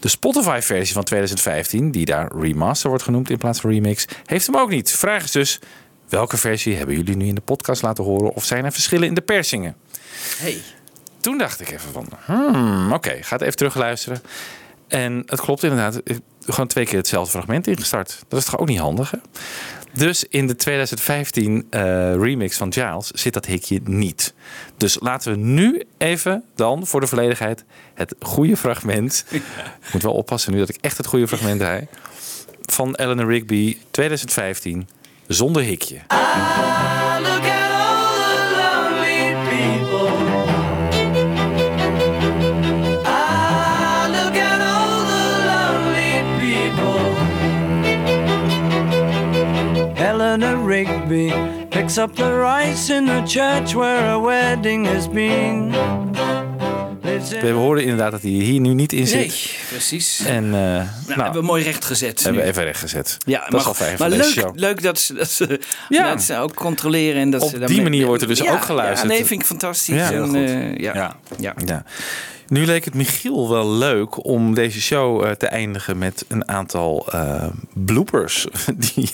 De Spotify-versie van 2015, die daar remaster wordt genoemd in plaats van remix, heeft hem ook niet. Vraag is dus, welke versie hebben jullie nu in de podcast laten horen? Of zijn er verschillen in de persingen? Hey. Toen dacht ik even van, hmm, oké, ga het even terugluisteren. En het klopt inderdaad, gewoon twee keer hetzelfde fragment ingestart. Dat is toch ook niet handig, hè? Dus in de 2015 eh, remix van Giles zit dat hikje niet. Dus laten we nu even dan, voor de volledigheid, het goede fragment... Ik moet wel oppassen nu dat ik echt het goede fragment draai... van Eleanor Rigby 2015, zonder hikje. Look Picks up the rice in the church where a wedding has been. We hoorden inderdaad dat hij hier nu niet in zit. Nee, precies. En uh, nou, hebben we mooi recht gezet. Hebben we even recht gezet. Ja, dat maar, is al fijn maar leuk, show. leuk dat ze, dat, ze, Ja. dat ze ook controleren. En dat Op ze die manier wordt er dus Ja, ook geluisterd. Ja, nee, vind ik fantastisch. Ja, En, eh, ja. Ja. Ja. Ja. Nu leek het Michiel wel leuk om deze show eh, te eindigen met een aantal eh, bloopers die,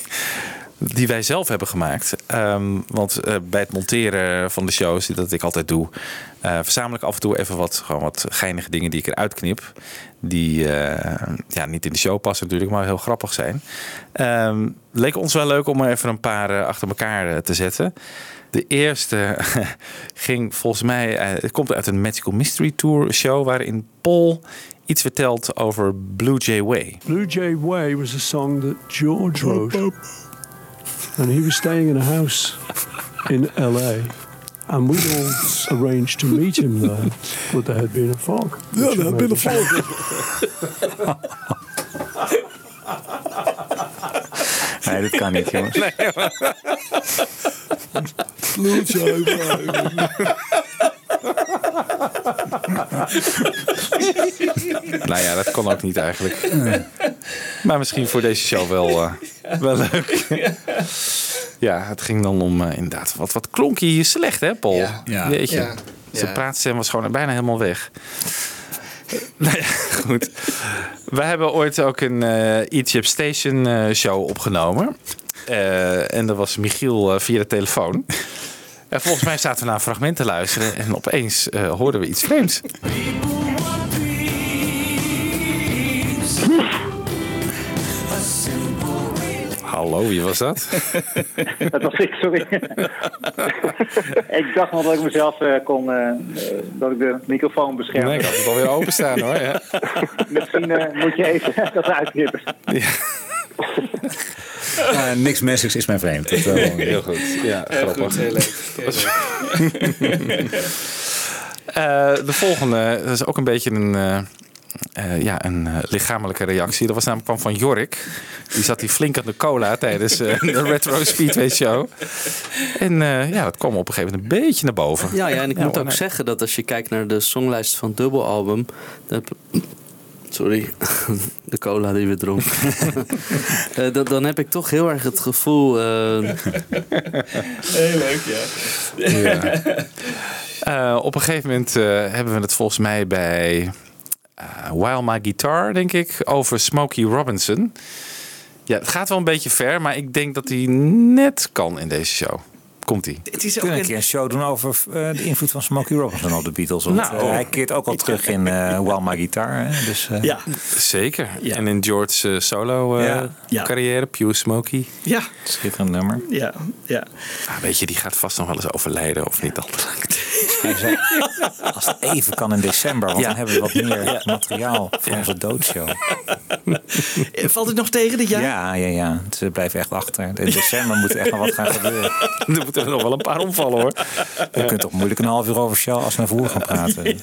die wij zelf hebben gemaakt. Ehm, want eh, bij het monteren van de shows, dat ik altijd doe, eh, verzamel ik af en toe even wat, gewoon wat geinige dingen die ik eruit knip. Die eh, ja, niet in de show passen natuurlijk, maar heel grappig zijn. Ehm, leek ons wel leuk om er even een paar achter elkaar te zetten. De eerste ging volgens mij, het komt uit een Magical Mystery Tour show waarin Paul iets vertelt over Blue Jay Way. Blue Jay Way was a song that George wrote. And he was staying in a house in LA. And we'd all arranged to meet him there. But there had been a fog. Yeah, there had been a made fog. Nee, dit kan niet, jongens. Blue Jay Way. nou ja, dat kon ook niet eigenlijk. Maar misschien voor deze show wel, eh, wel leuk. Ja, het ging dan om eh, inderdaad. Wat, wat klonk hier slecht, hè, Paul? Ja. Ja. Weet je, Ja. zijn Ja. praatstem was gewoon bijna helemaal weg. nou ja, goed. We hebben ooit ook een eh Egypt Station eh, show opgenomen. Eh, en dat was Michiel via de telefoon. En volgens mij zaten we naar een fragment te luisteren. En opeens eh, hoorden we iets vreemds. Hallo, wie was dat? Dat was ik, sorry. ik dacht nog dat ik mezelf eh, kon, eh, eh, dat ik de microfoon beschermde. Nee, ik had het alweer openstaan hoor. Ja. Misschien eh, moet je even dat uitknippen. Ja, niks messigs is mij vreemd. Dat, wel. Heel goed. Ja, Heel grappig. goed, heel leuk. Heel leuk. Eh, de volgende, dat is ook een beetje een, eh, eh, ja, een eh, lichamelijke reactie. Dat was namelijk kwam van Jorik. Die zat hier flink aan de cola tijdens eh, de Retro Speedway Show. En eh, ja, dat kwam op een gegeven moment een beetje naar boven. Ja, ja en ik moet ook nee. zeggen dat als je kijkt naar de songlijst van het dubbelalbum... heb- Sorry, de cola die we dronken. Eh, dan, dan heb ik toch heel erg het gevoel... eh, Heel leuk, ja. Ja. Eh, op een gegeven moment eh, hebben we het volgens mij bij eh While My Guitar, denk ik, over Smokey Robinson. Ja, het gaat wel een beetje ver, maar ik denk dat hij net kan in deze show. Komt-ie. Het is We ook een een, keer een show doen over eh, de invloed van Smokey Robinson op de Beatles. Want Nou. eh, hij keert ook al terug in eh While My Guitar. Hè? Dus, eh, ja, Zeker. En in George's solo eh, Ja. Ja. carrière, Pure Smokey. ja, Schitterend nummer. ja, ja. Ah, weet je, die gaat vast nog wel eens overlijden of niet? Hij zei, als het even kan in december, want Ja. dan hebben we wat meer materiaal voor onze doodshow. Valt het nog tegen dit jaar? Ja, ja, ja. Ze blijven echt achter. In december moet er echt nog wat gaan gebeuren. er moeten er nog wel een paar omvallen hoor. Je kunt toch moeilijk een half uur over Shell als naar voren gaan praten.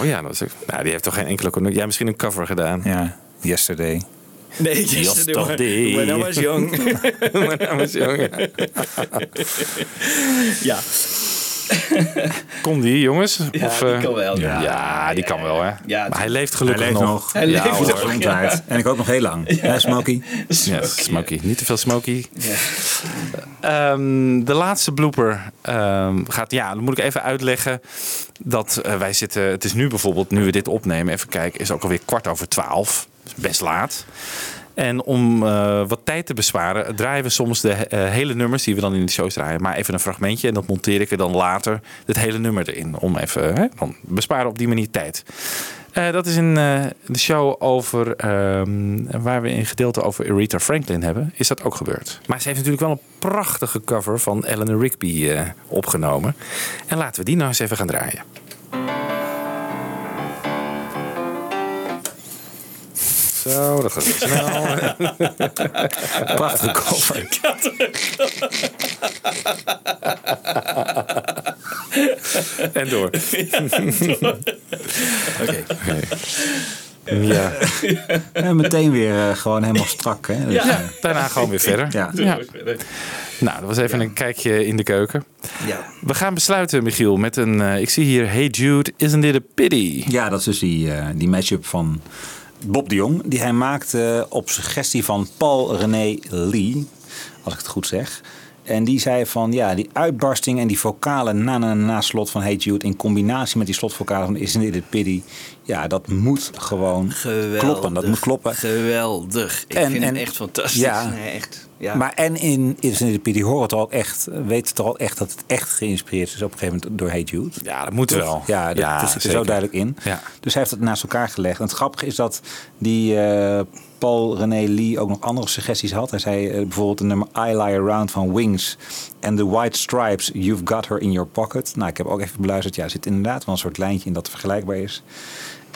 Oh ja, dat is nou, die heeft toch geen enkele... Ja, misschien een cover gedaan. Ja, yesterday. Nee, Yesterday. When I was young. When I was young. ja. Kon die, jongens? Ja, Of, die eh, kan wel, Ja, ja. die kan wel, hè? Ja, maar hij leeft gelukkig Hij leeft nog. Hij ja, leeft hoor. nog. Gezondheid. En ik ook nog heel lang. Ja, Smokey. Ja, smoky. Niet te veel smoky. Ehm, de laatste blooper ehm, gaat, ja, dan moet ik even uitleggen dat eh, wij zitten, het is nu bijvoorbeeld, nu we dit opnemen, even kijken, is ook alweer kwart over twaalf. Best laat. En om eh, wat tijd te besparen, draaien we soms de eh, hele nummers die we dan in de shows draaien, maar even een fragmentje en dat monteer ik er dan later het hele nummer erin. Om even, hè, besparen op die manier tijd. Eh, dat is een de show over, ehm, waar we een gedeelte over Aretha Franklin hebben. Is dat ook gebeurd. Maar ze heeft natuurlijk wel een prachtige cover van Eleanor Rigby opgenomen. En laten we die nou eens even gaan draaien. Zo, dat gaat snel. Prachtige cover. en door. Oké. Ja. En meteen weer eh, gewoon helemaal strak. Hè? Dus, Ja, eh, daarna gewoon weer verder. Ja. Ja. Nou, dat was even een kijkje in de keuken. Ja. We gaan besluiten, Michiel, met een... eh, ik zie hier, Hey Jude, isn't it a pity? Ja, dat is dus die, die matchup van Bob de Jong. Die hij maakte op suggestie van Paul René Lee. Als ik het goed zeg. En die zei van ja, die uitbarsting en die vocale na na na slot van Hey Jude in combinatie met die slotvocale van Isn't It a Pity. Ja, dat moet gewoon Geweldig. kloppen. Dat moet kloppen. Geweldig. Ik En- vind hem en- echt fantastisch. Ja. Nee, echt. Ja. Maar en in It a Pity horen toch ook echt, weet het toch ook echt dat het echt geïnspireerd is op een gegeven moment door Hey Jude. Ja, dat moet Toch? wel. Ja, dat, Ja, dat zit er zo duidelijk in. Ja. Dus hij heeft het naast elkaar gelegd. En het grappige is dat die eh, Paul René Lee ook nog andere suggesties had. Hij zei eh, bijvoorbeeld de nummer I Lie Around van Wings. En The White Stripes, You've Got Her in Your Pocket. Nou, ik heb ook even beluisterd. Ja, er zit inderdaad wel een soort lijntje in dat vergelijkbaar is.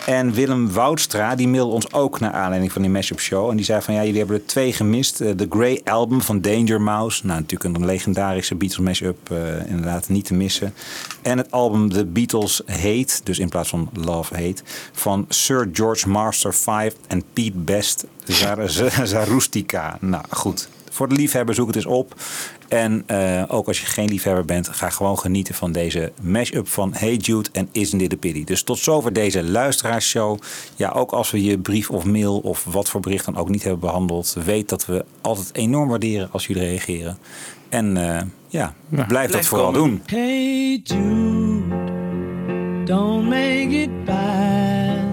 En Willem Woudstra, die mailde ons ook naar aanleiding van die mashup show. En die zei van ja, jullie hebben er twee gemist. Eh, The Grey Album van Danger Mouse. Nou, natuurlijk een legendarische Beatles mashup. eh inderdaad niet te missen. En het album The Beatles Hate, dus in plaats van Love Hate. Van Sir George Master 5 en Pete Best Zarustica. Nou goed, voor de liefhebber zoek het eens op. En eh, ook als je geen liefhebber bent, ga gewoon genieten van deze mashup van Hey Jude en Isn't It a Pity. Dus tot zover deze luisteraarsshow. Ja, ook als we je brief of mail of wat voor bericht dan ook niet hebben behandeld, weet dat we altijd enorm waarderen als jullie reageren. En eh, ja, blijf, dat vooral komen. doen. Hey Jude, don't make it bad.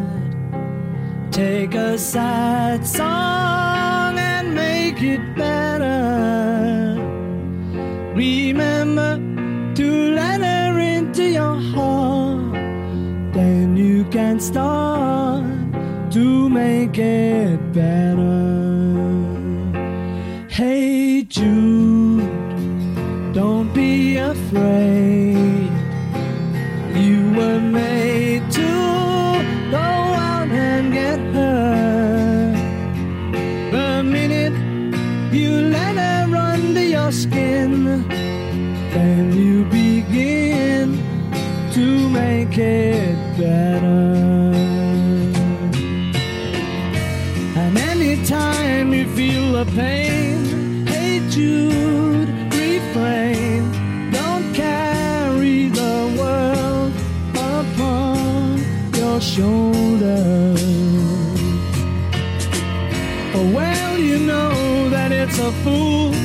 Take a sad song and make it better. Remember to let her into your heart. Then you can start to make it better. Hey Jude, don't be afraid. You were made to go out and get hurt. The minute you let her under your skin, then you begin to make it better. And anytime you feel the pain, hey Jude, refrain. Don't carry the world upon your shoulders. Oh, well, you know that it's a fool